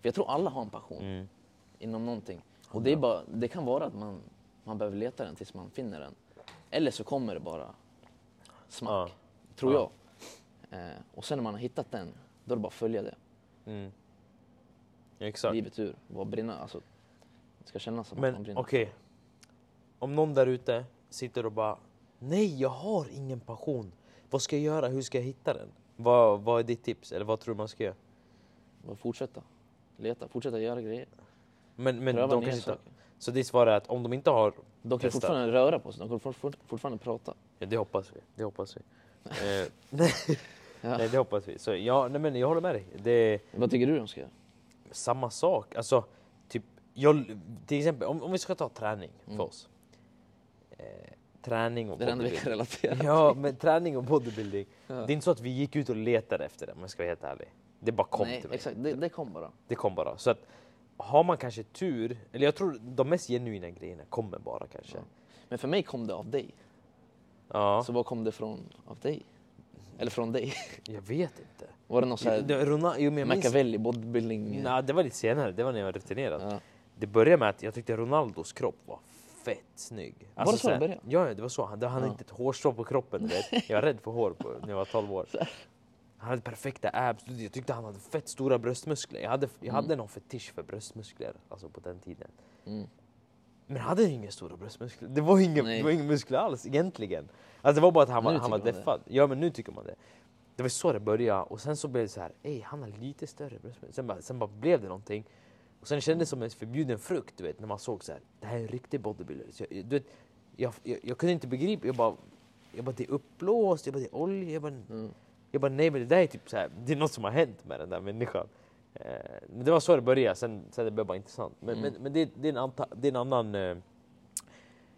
För jag tror alla har en passion Mm. inom någonting. Och det, är bara, det kan vara att man, man behöver leta den tills man finner den. Eller så kommer det bara smack, Ja. tror Ja. jag. Eh, och sen när man har hittat den, då är det bara att följa det. Mm. Exakt. Livet ur. Bara brinna. Alltså, det ska kännas som att man Men brinner. okej. Om någon där ute sitter och bara Nej, jag har ingen passion. Vad ska jag göra? Hur ska jag hitta den? Vad, vad är ditt tips? Eller vad tror du man ska göra? Bara fortsätta. Leta, fortsätta göra grejer. Men, men de kanske inte... Så ditt svar är att om de inte har... De kan Testa. fortfarande röra på sig, de kan fort- fort- fortfarande prata. Ja, det hoppas vi. Det hoppas vi. eh, nej, Ja. nej, det hoppas vi. Så ja, nej, men jag håller med dig. Det Vad tycker du de ska göra? samma sak. Alltså, typ, jag, till exempel, om, om vi ska ta träning för Mm. oss. Eh, träning och Det det bodybuilding. kan relatera Ja, men träning och bodybuilding. Ja. Det är inte så att vi gick ut och letade efter det om jag ska vara helt ärlig. Det bara kom Nej, till mig. exakt. Det, det kom bara. Det kom bara. Så att har man kanske tur, eller jag tror de mest genuina grejerna kommer bara kanske. Ja. Men för mig kom det av dig. Ja, Så vad kom det från av dig? Eller från dig? jag vet inte. Var det någon sån här minns, Machiavelli bodybuilding? Nej, det var lite senare, det var när jag var rutinerad. Ja. Det började med att jag tyckte Ronaldos kropp var fett snygg. Alltså Var det så det började? Ja, det var så. Han, han hade Ja. inte ett hårstrå på kroppen. Vet. Jag var rädd för hår på, när jag var 12 år. Han hade perfekta abs. Jag tyckte han hade fett stora bröstmuskler. Jag hade, jag hade någon fetisch för bröstmuskler alltså på den tiden. Mm. Men han hade inga stora bröstmuskler. Det var inga, det var inga muskler alls egentligen. Alltså det var bara att han var, han var deffad. Ja men nu tycker man det. Det var så det började och sen så blev det så här, ey han har lite större bröstmuskler. Sen bara, sen bara blev det någonting. Och sen kändes det som en förbjuden frukt du vet när man såg så här, det här är en riktig bodybuilder. Så jag, du vet, jag, jag, jag kunde inte begripa, jag bara, jag bara det är uppblåst, jag bara det är olja, jag bara, Mm. Jag bara nej men det där är typ så här, det är något som har hänt med den där människan. Eh, men det var så det började, sen, sen det blev bara intressant. Men, Mm. men, men det, det, är en anta, det är en annan eh,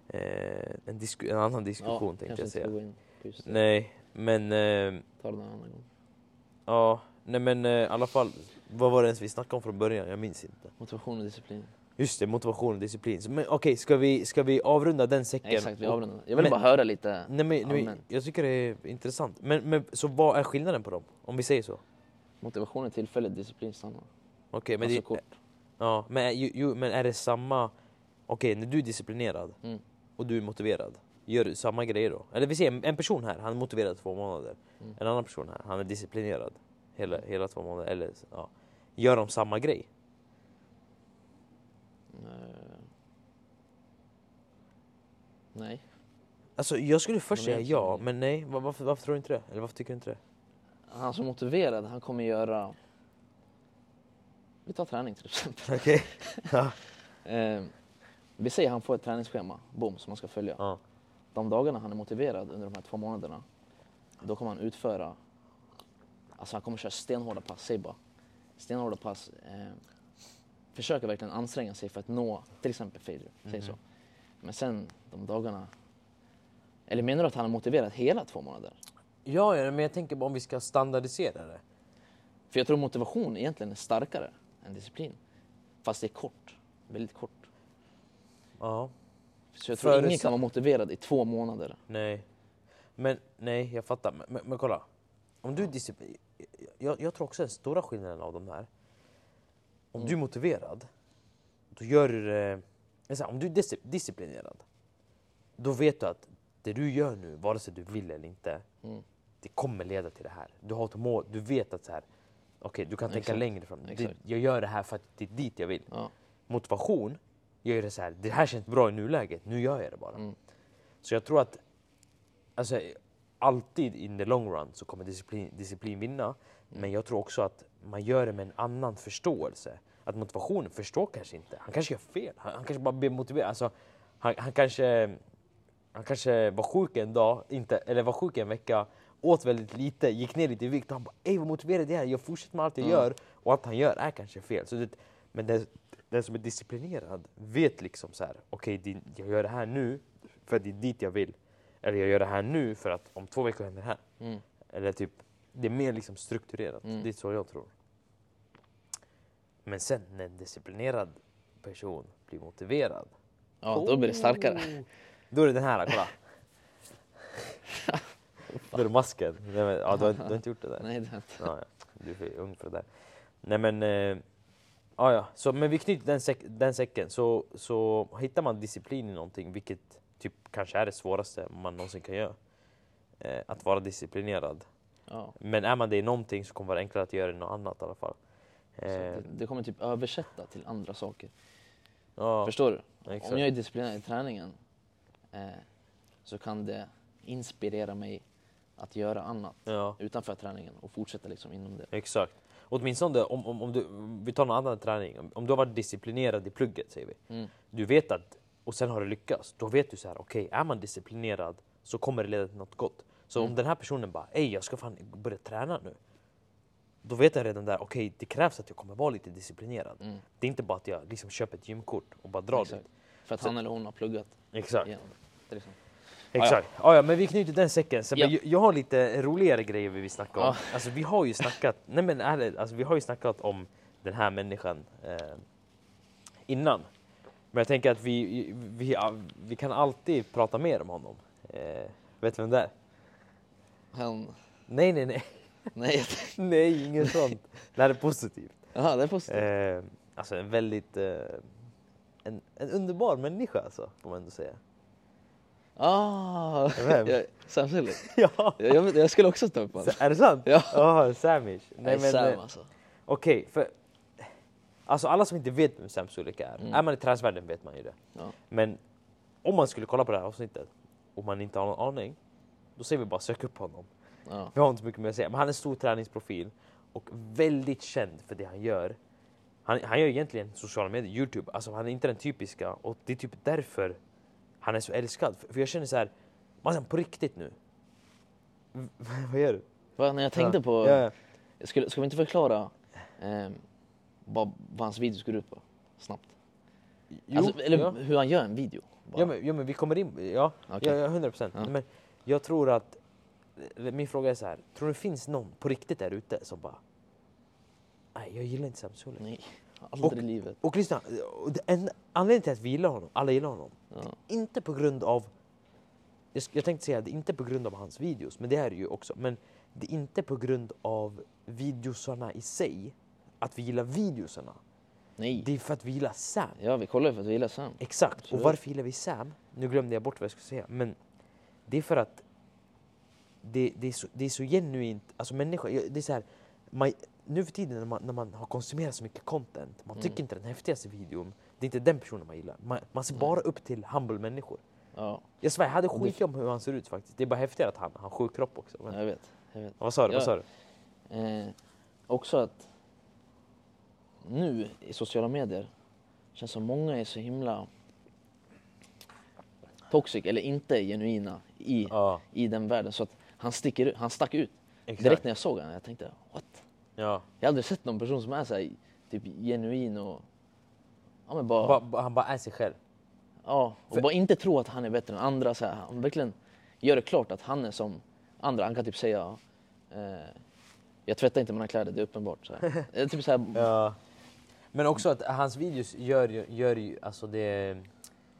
eh, en, disku, en annan diskussion tänkte kanske jag säga. just det. Nej, men eh, Ta det en annan gång. ja, nej men eh, i alla fall, vad var det ens vi snackade om från början? Jag minns inte. Motivation och disciplin. Just det, motivation och disciplin. Men okej, ska, vi, ska vi avrunda den säcken? Exakt, vi avrundar. Jag vill men- bara höra lite. Nej, men, nej, jag tycker det är intressant. Men, men så vad är skillnaden på dem? Om vi säger så? Motivation är tillfälligt, disciplin stannar. Okej, men, alltså det, ja, men, är- ju, ju, men är det samma... Okej, när du är disciplinerad Mm. och du är motiverad, gör du samma grejer då? Eller vi ser en, en person här, han är motiverad två månader. Mm. En annan person här, han är disciplinerad hela, hela två månader. Eller, ja. Gör de samma grej? Eh, Nej. Alltså jag skulle först säga ja, men nej. Va- Varför, varför tror du inte det? Eller varför tycker du inte det? Han som motiverad, han kommer göra... Vi tar träning till exempel. Okej. ja. Eh, vi säger han får ett träningsschema, boom, som man ska följa. ja. De dagarna han är motiverad under de här två månaderna, då kommer han utföra... Alltså han kommer köra stenhårda pass, säg bara. Stenhårda pass. Eh, försöker verkligen anstränga sig för att nå till exempel säg Mhm. så. Men sen de dagarna... Eller menar du att han är motiverad hela två månader? Ja, men jag tänker bara om vi ska standardisera det. För jag tror motivation egentligen är starkare än disciplin. Fast det är kort. Väldigt kort. Ja. Så jag tror ingen kan vara motiverad i två månader. Nej. Men nej, jag fattar. Men, men, men kolla. Om du är disciplin... Jag, jag tror också den stora skillnaden av de här. Om du är motiverad, då gör du det... Om du är dis- disciplinerad, då vet du att det du gör nu, vare sig du vill eller inte, Mm. det kommer leda till det här. Du har ett mål, du vet att så här, okej, du kan tänka Exakt. längre fram. Det, jag gör det här för att det är dit jag vill. Ja. Motivation, jag gör det så här, det här känns bra i nuläget, nu gör jag det bara. Mm. Så jag tror att alltså, alltid in the long run så kommer disciplin, disciplin vinna. Men jag tror också att man gör det med en annan förståelse. Att motivationen förstår kanske inte. Han kanske gör fel. Han, han kanske bara blir motiverad. Alltså, han, han kanske... han kanske var sjuk en dag, inte, eller var sjuk en vecka, åt väldigt lite, gick ner lite i vikt han bara ej vad motiverad jag är, jag fortsätter med allt jag Mm. gör och allt han gör är kanske fel. Så det, men den, den som är disciplinerad vet liksom så här, okej din- jag gör det här nu för att det är dit jag vill. Eller jag gör det här nu för att om två veckor händer det här. Mm. Eller typ, det är mer liksom strukturerat. Mm. Det är så jag tror. Men sen när en disciplinerad person blir motiverad. Ja, då blir det starkare. Oh, Då är det den här, kolla. då är det masken. Nej, men, ja, du, har, du har inte gjort det där? Nej, det är inte. Ja, ja. Du är för ung för det där. Nej men, eh, ja, ja. Så, men vi knyter den, säck, den säcken. Så, så hittar man disciplin i någonting, vilket typ kanske är det svåraste man någonsin kan göra. Eh, att vara disciplinerad. Ja. Men är man det i någonting så kommer det vara enklare att göra det i något annat i alla fall. Så Eh, det, det kommer typ översätta till andra saker. ja, Förstår du? exakt. Om jag är disciplinerad i träningen eh, så kan det inspirera mig att göra annat Ja, utanför träningen och fortsätta liksom inom det. exakt. Åtminstone om, om, om du, vi tar någon annan träning. Om, om du har varit disciplinerad i plugget säger vi. Mm. Du vet att, och sen har det lyckats. Då vet du så här, okej, är man disciplinerad så kommer det leda till något gott. Så Mm. om den här personen bara, ej jag ska fan börja träna nu. Då vet jag redan där, okej det krävs att jag kommer vara lite disciplinerad. Mm. Det är inte bara att jag liksom köper ett gymkort och bara drar Exakt. dit. För att han eller hon har pluggat Exakt. igen. till exempel. Exakt. Ja, ja, men vi knyter den säcken. Sen, Ja. men jag, jag har lite roligare grejer vi vill snacka om. Ja. Alltså vi har ju snackat, nej men ärligt, alltså vi har ju snackat om den här människan eh, innan. Men jag tänker att vi, vi, vi kan alltid prata mer om honom. Eh, vet du vem det är? Han... Nej, nej, nej. Nej, nej, inget sånt. Det här är positivt. Jaha, det är positivt. Eh, alltså en väldigt, eh, en, en underbar människa alltså, får man ändå säga. Ah, Vem? jag, Sam Sulek. ja, Jag, jag, skulle också ta upp honom. är det sant? Ja. Ja, Samish. Nej, men, Sam eh, alltså. Okej, för alltså alla som inte vet vem Sam Sulek är, Mm. är man i träningsvärlden vet man ju det. Ja. Men om man skulle kolla på det här avsnittet och man inte har någon aning, då säger vi bara sök upp honom. Ja. Vi har inte så mycket mer att säga, men han är en stor träningsprofil och väldigt känd för det han gör. Han, han gör egentligen sociala medier, Youtube, alltså han är inte den typiska och det är typ därför han är så älskad. För, för jag känner så här, man på riktigt nu. Vad gör du? Va, när jag tänkte Ja. på... Ja. Ska, ska vi inte förklara eh, vad, vad hans videos går ut på? Snabbt. Jo, alltså, eller ja. hur han gör en video. bara. Ja men, ja men vi kommer in, ja, Okej. ja, ja 100 procent. Ja. Men jag tror att, min fråga är så här, tror du det finns någon på riktigt där ute som bara, nej jag gillar inte Sam Sulek. Nej, aldrig Och- i livet. Och lyssna, och en anledning till att vi gillar honom, alla gillar honom, Ja. inte på grund av, jag, jag tänkte säga det är inte på grund av hans videos, men det är det ju också, men det är inte på grund av videosarna i sig, att vi gillar videosarna. Nej. Det är för att vi gillar Sam. Ja, vi kollar för att vi gillar Sam. Exakt. Och Absolut. varför gillar vi Sam? Nu glömde jag bort vad jag skulle säga. Men det är för att det, det, är, så, det är så genuint. Alltså människor, jag- det är så här, man, nu för tiden när man, när man har konsumerat så mycket content, man Mm. tycker inte den häftigaste videon, det är inte den personen man gillar. Man, man ser Nej. bara upp till humble människor. Ja, Jag svär, jag hade skitit om hur han ser ut faktiskt. Det är bara häftigare att han har sjuk kropp också. Men, jag vet. Jag vet. vad sa du? Ja. Vad sa du? Eh, också att nu i sociala medier känns som många är så himla toxic eller inte genuina i, Ja, i den världen så att han, sticker, han stack ut. exakt. Direkt när jag såg honom, jag tänkte what? Ja. Jag har aldrig sett någon person som är så här, typ genuin och ja, men bara, Ba, ba, han bara är sig själv. ja, och För- bara inte tro att han är bättre än andra. Så här, han verkligen gör det klart att han är som andra. Han kan typ säga eh, jag tvättar inte mina kläder, det är uppenbart. Så här. Är typ så här, Ja. Men också att hans videos gör ju, gör ju alltså det...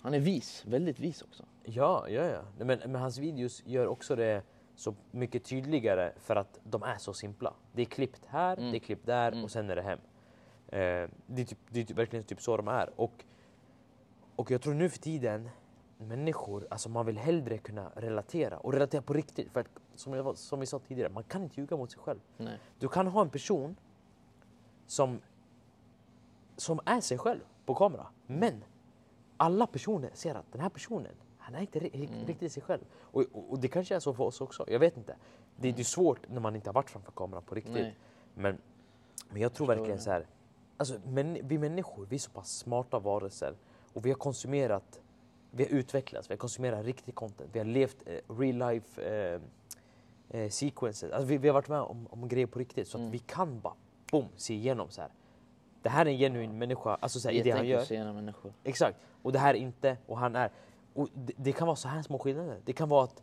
Han är vis, väldigt vis också. Ja, ja, ja. Men, men hans videos gör också det så mycket tydligare för att de är så simpla. Det är klippt här, Mm. det är klippt där Mm. och sen är det hem. Eh, det är, typ, det är typ, verkligen typ så de är. Och, och jag tror nu för tiden, människor, alltså man vill hellre kunna relatera och relatera på riktigt. För att, som, jag, som vi sa tidigare, man kan inte ljuga mot sig själv. Nej. Du kan ha en person som, som är sig själv på kamera. Men alla personer ser att den här personen, han är inte Mm. riktigt sig själv. Och, och, och det kanske är så för oss också, jag vet inte. Det är ju svårt när man inte har varit framför kameran på riktigt. Nej. Men, men jag tror Förstår verkligen det. så här, alltså, men, vi människor, vi är så pass smarta varelser och vi har konsumerat vi har utvecklats, vi har konsumerat riktig content, vi har levt eh, real life eh, eh, sequences. Alltså vi, vi har varit med om, om grejer på riktigt så att Mm. vi kan bara boom, se igenom så här. Det här är en genuin människa, alltså så här, i det han gör. att människor. Exakt. Och det här är inte, och han är. Och det, det kan vara så här små skillnader. Det kan vara att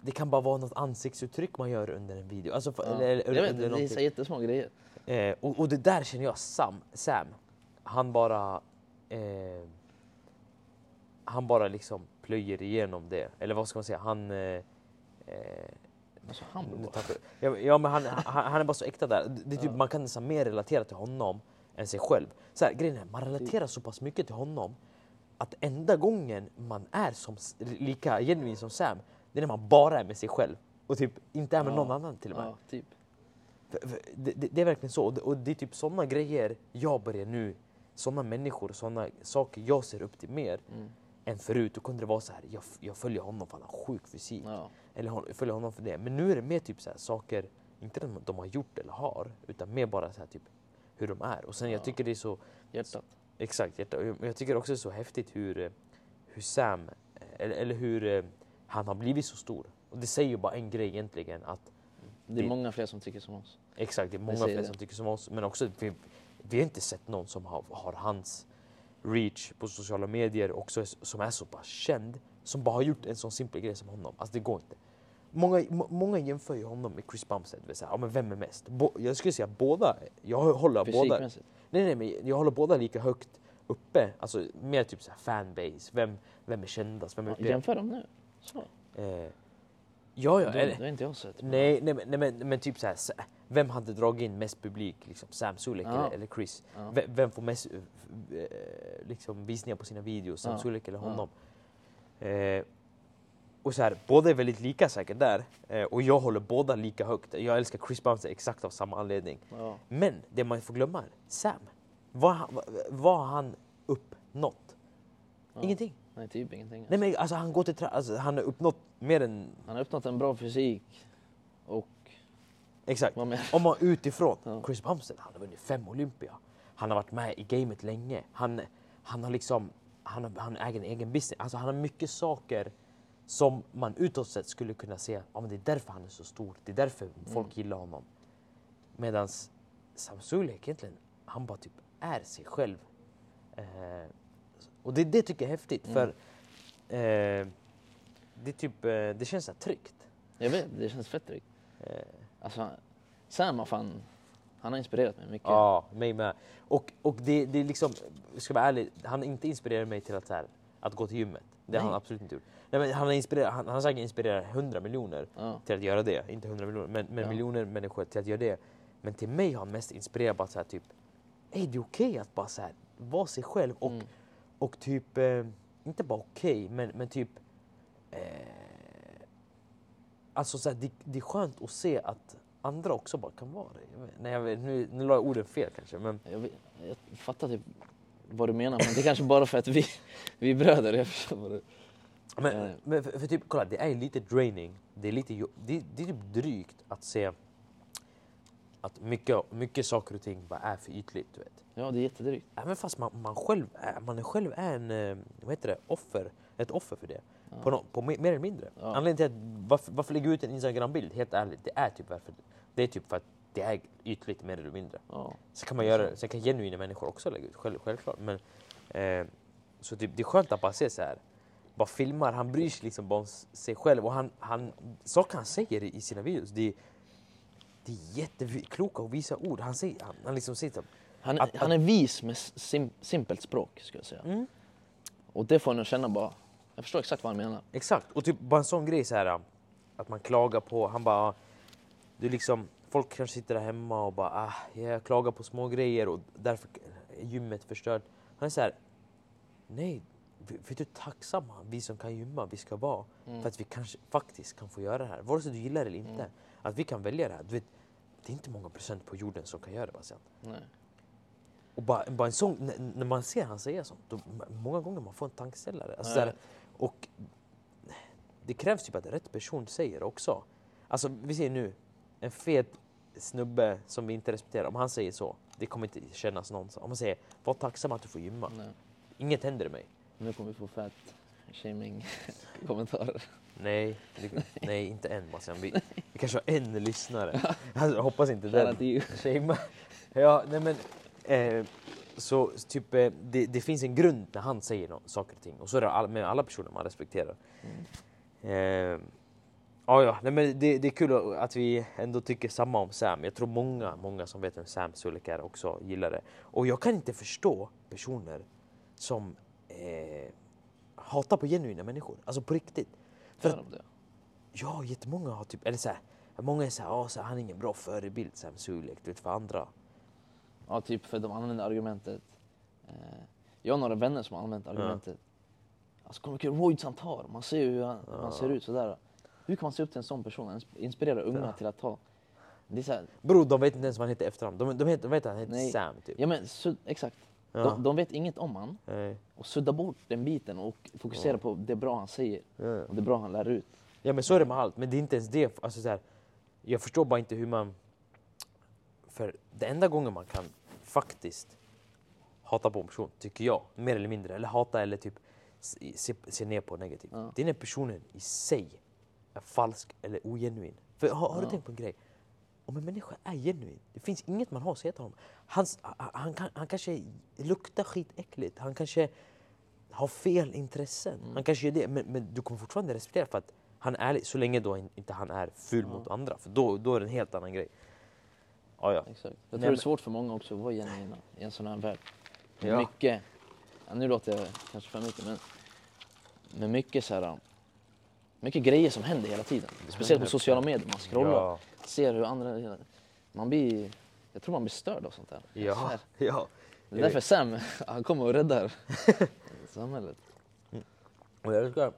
det kan bara vara något ansiktsuttryck man gör under en video. Alltså, Ja. eller, eller, jag vet under det är så jättesmå grejer. Eh, och, och det där känner jag Sam, Sam han bara eh, han bara liksom plöjer igenom det. Eller vad ska man säga? Han... Eh, eh, Alltså han ja, ja men han, han, han är bara så äkta där. Det, är typ, Ja. Man kan nästan mer relatera till honom än sig själv. Så här, grejen är, man relaterar så pass mycket till honom att enda gången man är som, lika genuin som Sam, det är när man bara är med sig själv. Och typ inte är med Ja. någon annan till och med. Ja, typ. Det, det, det är verkligen så. Och det, det är typ sådana grejer jag börjar nu, sådana människor, sådana saker jag ser upp till mer Mm. än förut. Då kunde det vara så här, jag, jag följer honom för han har sjuk fysik. Ja. Eller hon, följer honom för det. Men nu är det mer typ så här, saker, inte de, de har gjort eller har, utan mer bara så här, typ hur de är. Och sen jag Ja. tycker det är så, Hjärtat. Exakt, hjärta. Jag, tycker också det är så häftigt hur, eh, hur Sam, eh, eller, eller hur eh, han har blivit så stor. Och det säger ju bara en grej egentligen, att Det är Det- många fler som tycker som oss. Exakt, det är många fler det. som tycker som oss. Men också, vi, vi har inte sett någon som har, har hans reach på sociala medier också som är så pass känd. Som bara har gjort en sån simpel grej som honom. Alltså det går inte. Många, må- många jämför ju honom med Chris Bumstead. vill säga, Ja, men vem är mest? Bo, jag skulle säga båda. Jag håller båda. Nej, nej, men jag håller båda lika högt uppe. Alltså mer typ så här fanbase. Vem, vem är kändast? Vem är Ja? Jämför dem nu. Så. Eh, ja, ja. det, har inte jag sett. Nej, nej, nej men, men typ så här, vem hade dragit in mest publik? Liksom Sam Sulek Ja. eller, eller Chris? Ja. Vem, vem får mest eh, liksom, visningar på sina videos? Sam Ja. Sulek eller honom? Eh, och så här, båda är väldigt lika säkert där. Eh, och jag håller båda lika högt. Jag älskar Chris Bumstead exakt av samma anledning. Ja. Men det man får glömma är Sam. Vad, har han- vad, han uppnått? Ja. Ingenting. Nej, typ ingenting. Nej men alltså han går till alltså, han har uppnått mer än... Han har uppnått en bra fysik och Exakt. Om man utifrån, Ja. Chris Bumstead, han har vunnit fem Olympia. Han har varit med i gamet länge. Han, han har liksom, han, har, han äger en egen business. Alltså han har mycket saker som man utåt sett skulle kunna se, ja men det är därför han är så stor. Det är därför folk gillar honom. Medan Sam Sulek egentligen, han bara typ är sig själv. Eh, och det, det tycker jag är häftigt Mm. för eh, det, typ, eh, det känns så tryggt. Jag vet, det känns fett tryggt. Eh, Alltså, Sam har fan, han har inspirerat mig mycket. Ja, mig med. Och, och det, det är liksom, ska vara ärlig, han inte inspirerat mig till att, så här, att gå till gymmet. Det har han absolut inte gjort. Nej, men han, har inspirerat, han, han har säkert inspirerat 100 miljoner Ja. till att göra det. Inte 100 miljoner, men, men Ja. miljoner människor till att göra det. Men till mig har han mest inspirerat bara så här, typ, är det okej att bara så här, vara sig själv och, Mm. och typ, eh, inte bara okej, men, men typ eh, Alltså så här, det, det är skönt att se att andra också bara kan vara det. Nej, jag vet, nu, nu la jag orden fel kanske, men Jag, vet, jag fattar typ vad du menar, men det är kanske bara för att vi, vi är bröder. Jag förstår vad du... Men, men för, för typ, kolla, det är lite draining. Det är, lite, det, det är typ drygt att se att mycket, mycket saker och ting bara är för ytligt. Du vet. Ja, det är jättedrygt. Även fast man, man, själv är, man själv är en, eh, vad heter det, offer, ett offer för det. Ja. På, no, på mer mer eller mindre. Ja. Anledningen till att varför, varför lägga ut en Instagram-bild, helt ärligt, det är typ varför. Det är typ för att det är ytligt mer eller mindre. Ja. Sen kan man göra sen kan genuina människor också lägga ut, själv, självklart. Men, eh, så typ, det är skönt att bara se så här. Bara filmar, han bryr sig liksom bara om sig själv. Och han, han, saker han säger i sina videos, det är, det är jättekloka och visa ord. Han, säger, han, han liksom säger här, Han, Att- han är vis med sim, simpelt språk, skulle jag säga. mm, Och det får en att känna bara... Jag förstår exakt vad han menar. Exakt, och typ bara en sån grej så här att man klagar på, han bara, du liksom, folk kanske sitter där hemma och bara, ah, jag klagar på små grejer och därför är gymmet förstört. Han är så här, nej, vet du tacksamma vi som kan gymma vi ska vara Mm. för att vi kanske faktiskt kan få göra det här, vare sig du gillar det eller inte. Mm. Att vi kan välja det här. Du vet, det är inte många procent på jorden som kan göra det. Bastian. Nej. Och bara, bara en sån, när, när man ser han säga sånt, då, många gånger man får en tankeställare. Alltså, vet. och det krävs typ att rätt person säger det också. Alltså vi ser nu, en fet snubbe som vi inte respekterar, om han säger så, det kommer inte kännas någonstans. Om man säger, var tacksam att du får gymma. Nej. Inget händer i mig. Nu kommer vi få fett shaming kommentarer. Nej, det, nej inte än Bastian. Vi, vi kanske har en lyssnare. Alltså, jag hoppas inte den. Shame. Ja, nej men. Eh, så typ, eh, det, det finns en grund när han säger no saker och ting. Och så är det all, med alla personer man respekterar. Mm. Eh, ja, ja, nej men det, det är kul att vi ändå tycker samma om Sam. Jag tror många, många som vet vem Sam Sulek är också gillar det. Och jag kan inte förstå personer som eh, hatar på genuina människor. Alltså på riktigt. För Gör att, de det? ja, jättemånga har typ, eller så här, många är så här, "Ah, så här, han är ingen bra förebild Sam Sulek, du vet för andra. Ja, typ för de använder argumentet. Eh, jag har några vänner som har använt argumentet. Alltså kolla vilka roids han tar. Man ser ju hur han, hur han ser ut sådär. Hur kan man se upp till en sån person? Han inspirerar unga Ja. till att ta. Det är så här, Bro, de vet inte ens vad han heter efternamn. De, de, vet, de vet att han heter Nej. Sam typ. ja men sud, exakt. Ja. De, de vet inget om han Nej. och suddar bort den biten och fokuserar Ja. på det bra han säger och det bra han lär ut. Ja men så är det med allt, men det är inte ens det. Alltså, så här, jag förstår bara inte hur man... För det enda gången man kan faktiskt hata på en person, tycker jag, mer eller mindre, eller hata eller typ se, se, ner på negativt. Det är när personen i sig falsk eller ogenuin. För har, har du Ja. tänkt på en grej? Om en människa är genuin, det finns inget man har att säga till honom. Hans, han, han, han kanske luktar skitäckligt, han kanske har fel intressen. Mm. Han kanske gör det, men, men du kommer fortfarande respektera för att han är ärlig, så länge då in- inte han är ful Ja. mot andra. För då, då är det en helt annan grej. Ja, ja. Exakt. Jag Nej, tror men- det är svårt för många också att vara genuina i en sån här värld. Ja. Mycket, nu låter jag kanske för mycket men med mycket så här, mycket grejer som händer hela tiden. Speciellt på 100%. sociala medier, man scrollar, Ja, ser hur andra, man blir, jag tror man blir störd av sånt där. Så ja, här. ja. Det är därför Sam, han kommer och räddar samhället. Och jag älskar...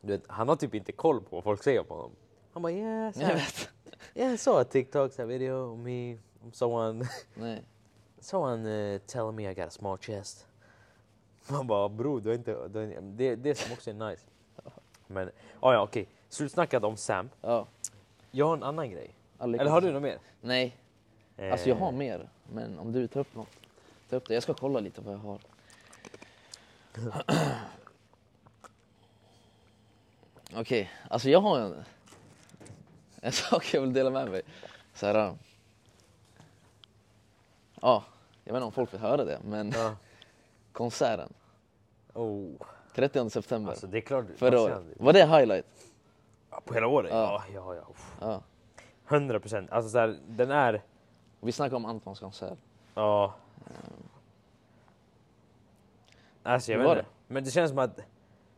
Du vet, han har typ inte koll på vad folk säger på honom. Han bara yeah, Jag vet. yeah saw a TikTok så här, video of me, someone, Nej. someone uh, telling me I got a small chest. Man bara bro, du har inte, du inte- det är det som också är nice. Men oh ja okej, slutsnackat om Sam. Ja. Jag har en annan grej. alla Eller har du något mer? Nej, alltså jag har Eh, mer. Men om du tar upp något, ta upp det. Jag ska kolla lite vad jag har. Okej, alltså jag har en, en sak jag vill dela med mig. Så här, äh, ja, jag vet inte om folk vill höra det, men Ja. konserten Oh, 30 september alltså det är klart. förra året. Var det highlight? Ja, På hela året? Ja. Ja, ja, ja. Uff. Ja. 100 procent. Alltså så här, den är... Vi snackade om Antons konsert. Ja. Alltså jag Hur vet inte. Men det känns som att...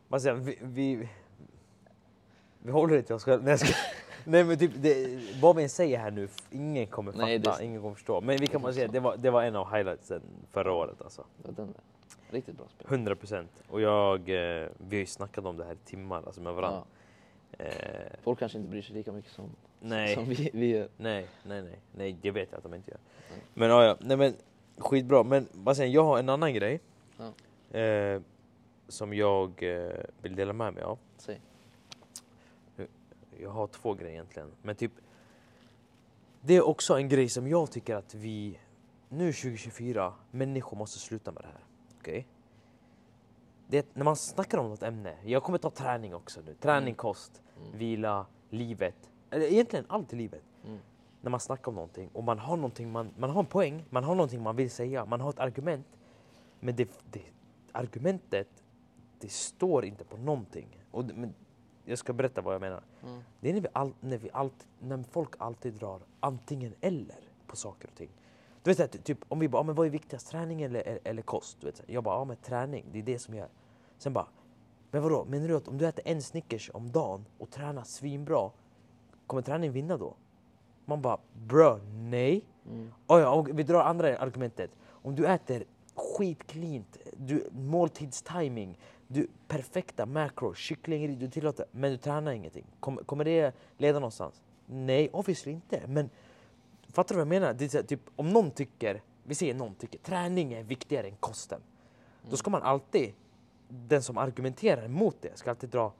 Man säger, vi, vi, vi håller det till oss själva. Nej, jag ska, nej men typ, det, vad vi än säger här nu, ingen kommer fatta, Nej, det- ingen kommer förstå. Men vi kan bara säga, så. det var, det var en av highlightsen förra året alltså. Det var den där. Riktigt bra spel. 100 procent. Och jag, eh, vi har ju snackat om det här i timmar alltså med varandra. Ja. Eh, Folk kanske inte bryr sig lika mycket som, nej. som vi, vi gör. Nej, nej, nej, nej, det vet jag att de inte gör. Nej. Men ja, ja, nej men skitbra. Men vad säger jag har en annan grej. Eh, som jag eh, vill dela med mig av. Säg. Jag har två grejer egentligen. Men typ, det är också en grej som jag tycker att vi, nu 2024, människor måste sluta med det här. Okej? Att när man snackar om något ämne, jag kommer ta träning också nu. Träning, Mm. kost, Mm. vila, livet. Eller egentligen allt i livet Mm. när man snackar om någonting och man har någonting, man, man har en poäng, man har någonting man vill säga, man har ett argument. Men det, det, argumentet, det står inte på någonting. Och det, men jag ska berätta vad jag menar. Mm. Det är när, vi all, när, vi allt, när folk alltid drar antingen eller på saker och ting. Du vet, typ, om vi bara, ah, men vad är viktigast, träning eller, eller, kost? Du vet, så här. jag bara, ja men träning, det är det som gör. Sen bara, men vadå, menar du att om du äter en Snickers om dagen och tränar svinbra, kommer träningen vinna då? Man bara, bro, nej. Mm. Oh ja, och vi drar andra argumentet. Om du äter skitcleant, du, måltidstiming, du, perfekta macros, kyckling, du tillåter, men du tränar ingenting. Kom, kommer det leda någonstans? Nej, obviously inte. Men fattar du vad jag menar? Det är här, typ, om någon tycker, vi säger någon tycker, träning är viktigare än kosten. Då ska man alltid, den som argumenterar emot det, ska alltid dra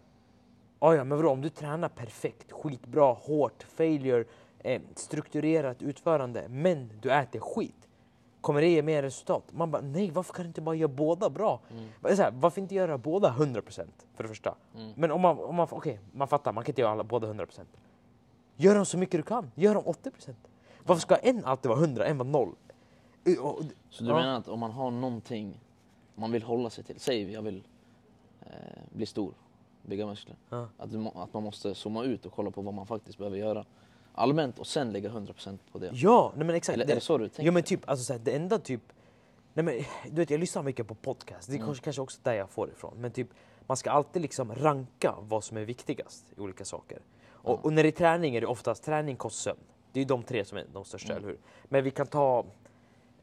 Ah, ja, men vadå, om du tränar perfekt, skitbra, hårt, failure, eh, strukturerat utförande, men du äter skit. Kommer det ge mer resultat? Man bara, nej varför kan du inte bara göra båda bra? Mm. Här, varför inte göra båda 100% för det första? Mm. Men om man, om man okej, man fattar, man kan inte göra alla, båda 100%. Gör dem så mycket du kan, gör dem 80%. Varför ska en alltid vara 100, en vara 0? Och- och- Så du Ja. menar att om man har någonting man vill hålla sig till, säg jag vill eh, bli stor, bygga muskler. Ja. Att, du, att man måste zooma ut och kolla på vad man faktiskt behöver göra allmänt och sen lägga 100% på det. Ja, nej men exakt. Eller är det så du tänker? Ja men typ, alltså så här, det enda typ... Nej men, du vet jag lyssnar mycket på podcast, det är Mm. kanske, kanske också där jag får det ifrån. Men typ, man ska alltid liksom ranka vad som är viktigast i olika saker. Och, Ja. och när det är träning är det oftast träning, kost, sömn. Det är ju de tre som är de största, Mm. eller hur? Men vi kan ta...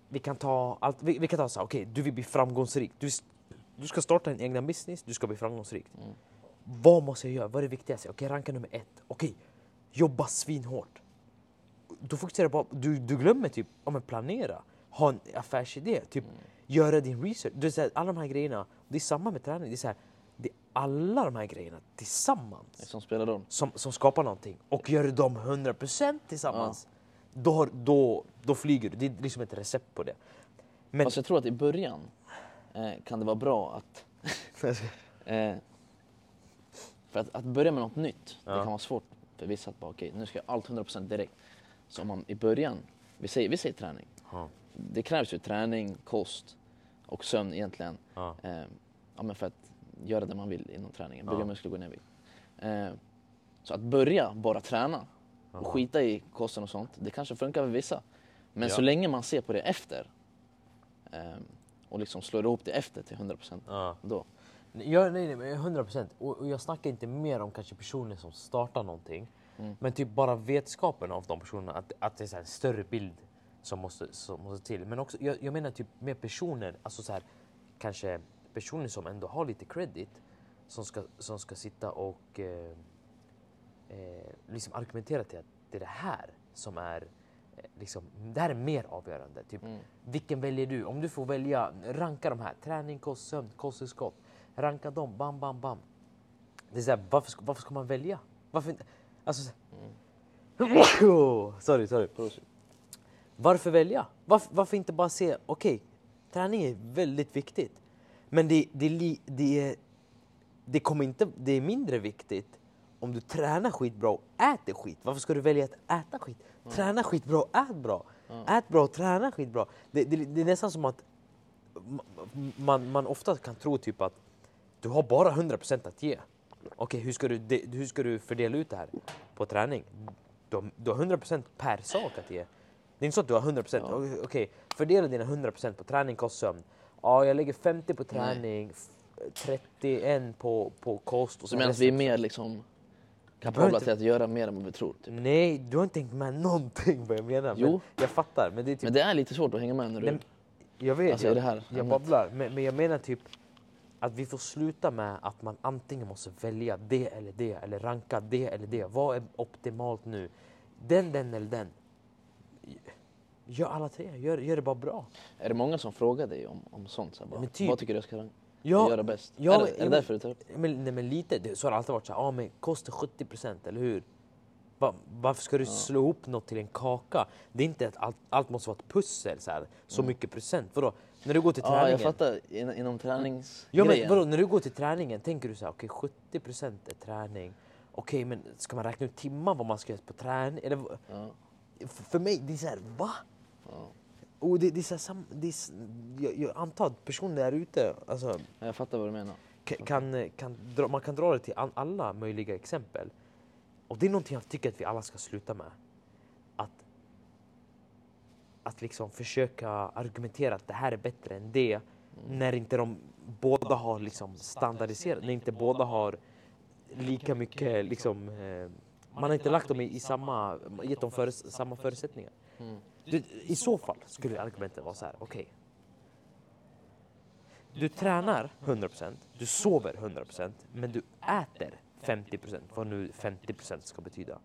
Vi kan ta allt, vi, vi kan ta så här, okej, du vill bli framgångsrik. Du, du ska starta en egen business, du ska bli framgångsrik. Mm. Vad måste jag göra? Vad är det viktigaste? Okej, ranka nummer ett. Okej, jobba svinhårt. Du fokuserar på, du, du glömmer typ, ja men planera. Ha en affärsidé, typ Mm. göra din research. Du, så här, alla de här grejerna, det är samma med träning. Det är, så här, alla de här grejerna tillsammans Som spelar roll. som, som skapar någonting. Och gör du dem 100% tillsammans, då, har- då, då flyger du. Det är liksom ett recept på det. Men, Fast jag tror att i början eh, kan det vara bra att... eh, för att, att börja med något nytt, det Ja. kan vara svårt för vissa att bara okej, nu ska jag allt 100% direkt. Så om man i början, vi säger, vi säger träning. Ja. Det krävs ju träning, kost och sömn egentligen. Ja. Eh, ja, men för att göra det man vill inom träningen, bygga Ja. muskler gå ner i vikt. Eh, så att börja bara träna och skita i kosten och sånt, det kanske funkar för vissa. Men Ja. så länge man ser på det efter eh, och liksom slår ihop det efter till 100% Ja. då. Ja, nej, nej, men 100 procent. Och, och jag snackar inte mer om kanske personer som startar någonting. Mm. Men typ bara vetskapen av de personerna, att, att det är en större bild som måste, som måste till. Men också, jag, jag menar typ med personer, alltså så här, kanske personer som ändå har lite credit, som ska, som ska sitta och eh, eh, liksom argumentera till att det är det här som är eh, Liksom, det här är mer avgörande. Typ, Mm. Vilken väljer du? Om du får välja, ranka de här. Träning, kost, sömn, kosttillskott. Ranka dem, bam, bam, bam. Det är så här, varför, ska, varför ska man välja? Varför inte? Alltså, så- sorry, sorry. Varför välja? Varför, varför inte bara se, okej, träning är väldigt viktigt. Men det, det, det, är, det, kommer inte, det är mindre viktigt om du tränar skitbra och äter skit. Varför ska du välja att äta skit? Träna skitbra och ät bra. Ät bra och träna skitbra. Det, det, det är nästan som att ma- man, man ofta kan tro typ att du har bara 100% att ge. Okej, hur, ska du, hur ska du fördela ut det här på träning? Du har, du har 100% per sak att ge. Det är inte så att du har 100%. Ja. Okej, fördela dina 100% på träning, kost, sömn. Ja, jag lägger 50 på Nej. träning, f- 31 på, på kost. Och Så menar att vi är mer liksom kapabla till att göra mer än vad vi tror. Typ. Nej, du har inte tänkt med någonting vad jag menar. Jo. Men jag fattar. Men det är typ, Men det är lite svårt att hänga med när du... Nej, jag vet, Alltså, jag, det här jag babblar. Men, men jag menar typ att vi får sluta med att man antingen måste välja det eller det eller ranka det eller det. Vad är optimalt nu? Den, den eller den. Gör alla tre, gör, gör det bara bra. Är det många som frågar dig om, om sånt? Så här, bara, Men typ- Vad tycker du jag ska Ja, göra bäst? ja, är det, är ja, det därför du tar upp? Men, nej, men lite, det, så har det alltid varit så här, ah, men kostar 70% eller hur? Va, varför ska du Ja. slå ihop något till en kaka? Det är inte att allt, allt måste vara ett pussel, så, här, så mycket procent. Vadå? När du går till Ja, träningen. jag fattar. In, inom tränings Ja, men vadå, när du går till träningen, tänker du så här, okej 70% är träning. Okej, men ska man räkna ut timmar vad man ska göra på träning? Eller, Ja, för, för mig, det är så här, va? Ja. Och det, det är så här, sam, det är, jag, jag antar att personer där ute, alltså, Jag fattar vad du menar. kan, kan, dra, man kan dra det till all, alla möjliga exempel. Och det är någonting jag tycker att vi alla ska sluta med. Att, att liksom försöka argumentera att det här är bättre än det. När inte de båda har liksom standardiserat, när inte båda har lika mycket liksom, eh, man har inte lagt dem i, i samma, gett dem före, samma förutsättningar. Mm. Du, I så fall skulle argumentet vara så här, okej. Du tränar 100%, du sover 100%, men du äter 50%, vad nu 50% ska betyda.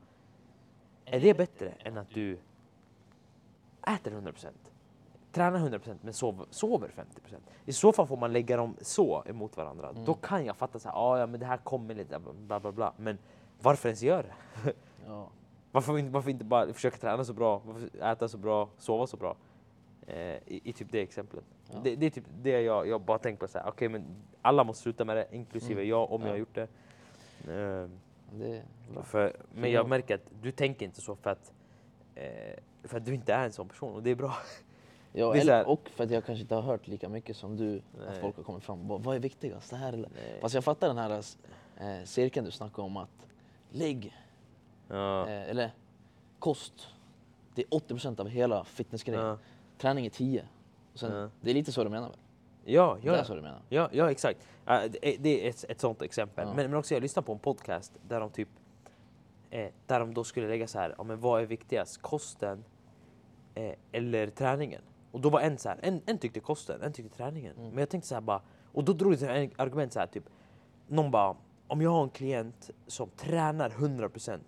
Är det bättre än att du äter 100%, tränar 100% men sover, sover 50%? I så fall får man lägga dem så emot varandra. Mm. Då kan jag fatta så här, ah, ja men det här kommer lite, bla bla bla. Men varför ens göra det? Ja. Varför inte, varför inte bara försöka träna så bra, äta så bra, sova så bra? Eh, i, I typ det exemplet. Ja. Det, det är typ det jag, jag bara tänker på så här. okej men alla måste sluta med det, inklusive Mm. jag om Ja. jag har gjort det. Eh, Det för, men jag- märker att du tänker inte så för att, eh, för att du inte är en sån person och det är bra. Ja, är eller, och för att jag kanske inte har hört lika mycket som du, att Nej. folk har kommit fram. Vad vad är viktigast? Det här eller? Fast jag fattar den här eh, cirkeln du snackade om att lägg, Ja. eh, eller kost, det är 80% av hela fitnessgrejen. Ja. Träning är 10. Och sen, Ja. Det är lite så du menar väl? Ja, Det är ja, så du menar? ja, ja, exakt. Ja, det är- det är ett, ett sånt exempel. Ja. Men, men också jag lyssnade på en podcast där de typ eh, där de då skulle lägga så här, ja, men vad är viktigast? Kosten eh, eller träningen? Och då var en så här, en, en tyckte kosten, en tyckte träningen. Mm. Men jag tänkte så här bara, och då drog det en argument så här typ, någon bara, om jag har en klient som tränar 100%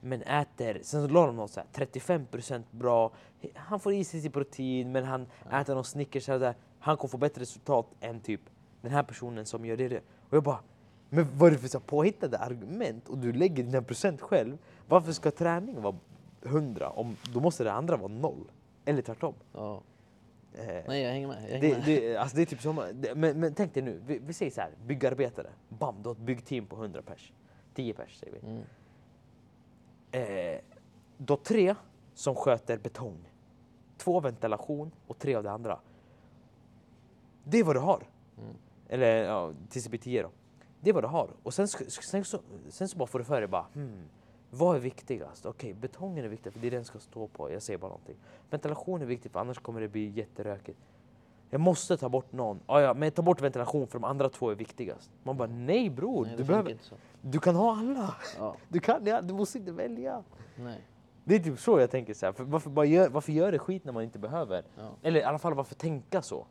men äter, sen så la de något så här 35% bra, han får i sig sin protein men han Ja. äter någon Snickers eller där, han kommer få bättre resultat än typ den här personen som gör det. Och jag bara, men vad är det för så påhittade argument? Och du lägger dina procent själv. Varför ska träningen vara 100? Om, då måste det andra vara noll. Eller tvärtom. Ja. Eh, Nej, jag hänger med. Jag hänger det, med. det, alltså det är typ som, det, men, men tänk dig nu, vi, vi säger så här, byggarbetare. Bam, du har ett byggteam på 100 pers. 10 pers säger vi. Mm. Eh, har tre som sköter betong. Två ventilation och tre av det andra. Det är vad du har. Mm. Eller ja, TCP10 då. Det är vad du har. Och sen, sen, så, sen så bara får du för dig bara, hmm, vad är viktigast? Okej, betongen är viktig för det är den ska stå på. Jag säger bara någonting. Ventilation är viktigt för annars kommer det bli jätterökigt. Jag måste ta bort någon. Ah, ja, men ta bort ventilation för de andra två är viktigast. Man bara, nej bror, Nej, du, behöver, du kan ha alla. Ja. Du kan ja, du måste inte välja. Nej. Det är typ så jag tänker så här. För varför, bara gör, varför gör det skit när man inte behöver? Ja. Eller i alla fall varför tänka så?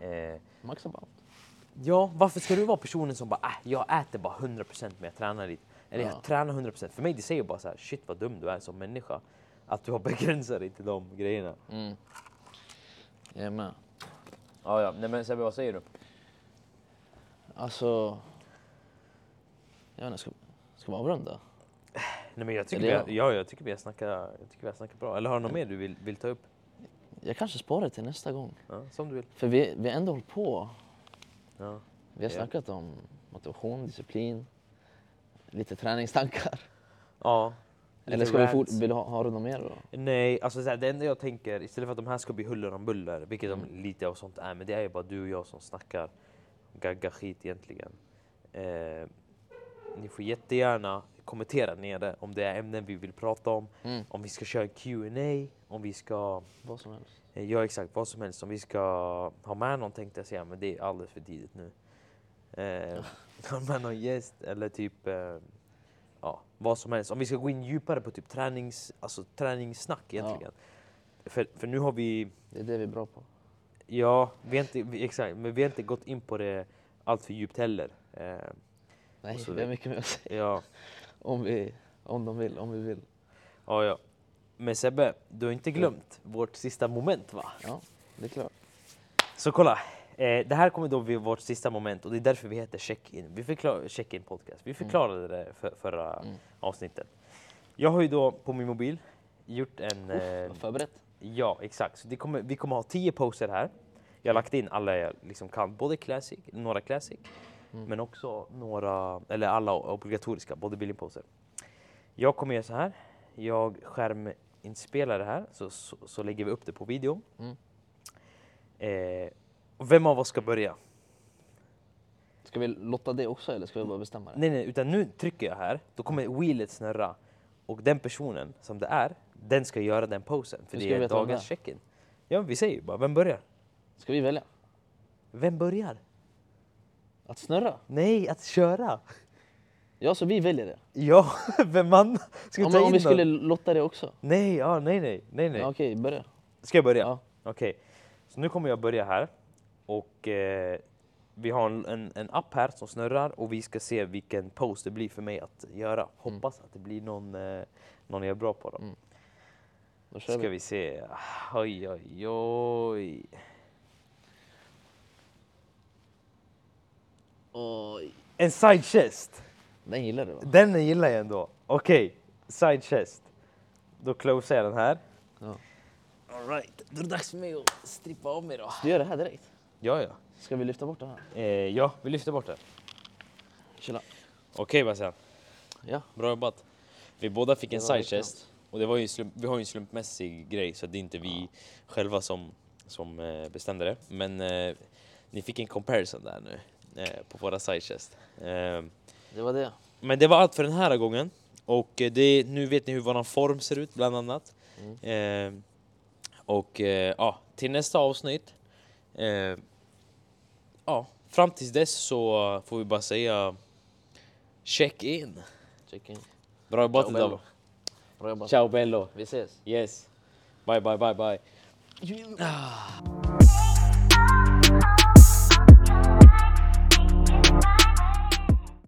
Eh, Maxa bara. ja, varför ska du vara personen som bara äh, jag äter bara 100% men jag tränar lite. Eller Ja. jag tränar 100%. För mig det säger bara så här, shit vad dum du är som människa. Att du har begränsat dig till de grejerna. Mm. Jag är med. Ja, ja. Nej men Sebbe, vad säger du? Alltså... Jag vet inte, ska, ska vi avrunda? Nej men jag tycker, Eller vi har, ja, jag tycker vi har snackat, jag tycker vi har snackat bra. Eller har du något mer du vill, vill ta upp? Jag kanske sparar det till nästa gång. Ja, som du vill. För vi, vi har ändå hållit på. Ja. Vi har Ja. snackat om motivation, disciplin, lite träningstankar. ja Eller ska vi fort, vill ha, har du något mer då? Nej, alltså så här, det enda jag tänker, istället för att de här ska bli huller om buller, vilket Mm. de lite av sånt är, men det är ju bara du och jag som snackar gagga skit egentligen. Eh, ni får jättegärna kommentera nere om det är ämnen vi vill prata om, Mm. om vi ska köra Q&A, om vi ska, Vad som helst. eh, ja exakt vad som helst, om vi ska ha med någon tänkte jag säga, men det är alldeles för tidigt nu. Eh, ha med någon gäst eller typ eh, ja, vad som helst. Om vi ska gå in djupare på typ tränings, alltså träningssnack egentligen. För, för nu har vi, Det är det vi är bra på. ja, vi har inte, vi, exakt, men vi har inte gått in på det allt för djupt heller. Eh, Nej, så vi har mycket mer att säga. ja, Om, vi, om de vill, om vi vill. ja, ja. Men Sebbe, du har inte glömt vårt sista moment va? Ja, det är klart. Så kolla, eh, det här kommer då bli vårt sista moment och det är därför vi heter check-in. Vi förklar, check-in podcast. Vi förklarade det för, förra Mm. avsnittet. Jag har ju då på min mobil gjort en... Eh, Uff, förberett. ja, exakt. Så kommer, vi kommer ha tio poster här. Jag har lagt in alla jag liksom kan, både classic, några classic, Mm. men också några, eller alla obligatoriska bodybuilding poster. Jag kommer göra så här. Jag skärminspelar det här, så, så, så lägger vi upp det på video. Mm. Eh, vem av oss ska börja? Ska vi lotta det också eller ska vi bara bestämma det? Nej, nej, utan nu trycker jag här, då kommer wheelet snurra och den personen som det är, den ska göra den posen. För Hur ska det vi är veta vem dagens det check-in. Ja, vi säger ju bara, vem börjar? Ska vi välja? Vem börjar? Att snurra? Nej, att köra! Ja, så vi väljer det. Ja, vem man ska Ja, ta men om in vi någon? skulle lotta det också? Nej, ja, nej, nej, nej, nej. Ja, Okej, börja. Ska jag börja? Ja. Okej, så nu kommer jag börja här och eh, vi har en, en, app här som snurrar och vi ska se vilken pose det blir för mig att göra. Hoppas att det blir någon, eh, någon jag är bra på då. Mm. Då kör Ska vi. vi se. Oj, oj, oj. Oj. En side chest. Den gillar du va? Den gillar jag ändå. Okej, side chest. Då closar jag den här. Ja. Alright, då är det dags för mig att strippa av mig då. Du gör det här direkt. Ja, ja. Ska vi lyfta bort det här? Eh, ja, vi lyfter bort det. Chilla. Okej Bastian, Ja. bra jobbat. Vi båda fick en side chest. Och det var ju slump, vi har ju en slumpmässig grej så det är inte vi själva som, som eh, bestämde det. Men eh, ni fick en comparison där nu eh, på våra side chest. Eh, Det var det. men det var allt för den här gången. Och eh, det, nu vet ni hur våran form ser ut bland annat. Mm. Eh, och eh, ja, till nästa avsnitt. Eh, ja, fram tills dess så får vi bara säga check in. Check in. Bra jobbat idag. Bra jobbat. Ciao bello. Vi ses. Yes. Bye bye bye bye.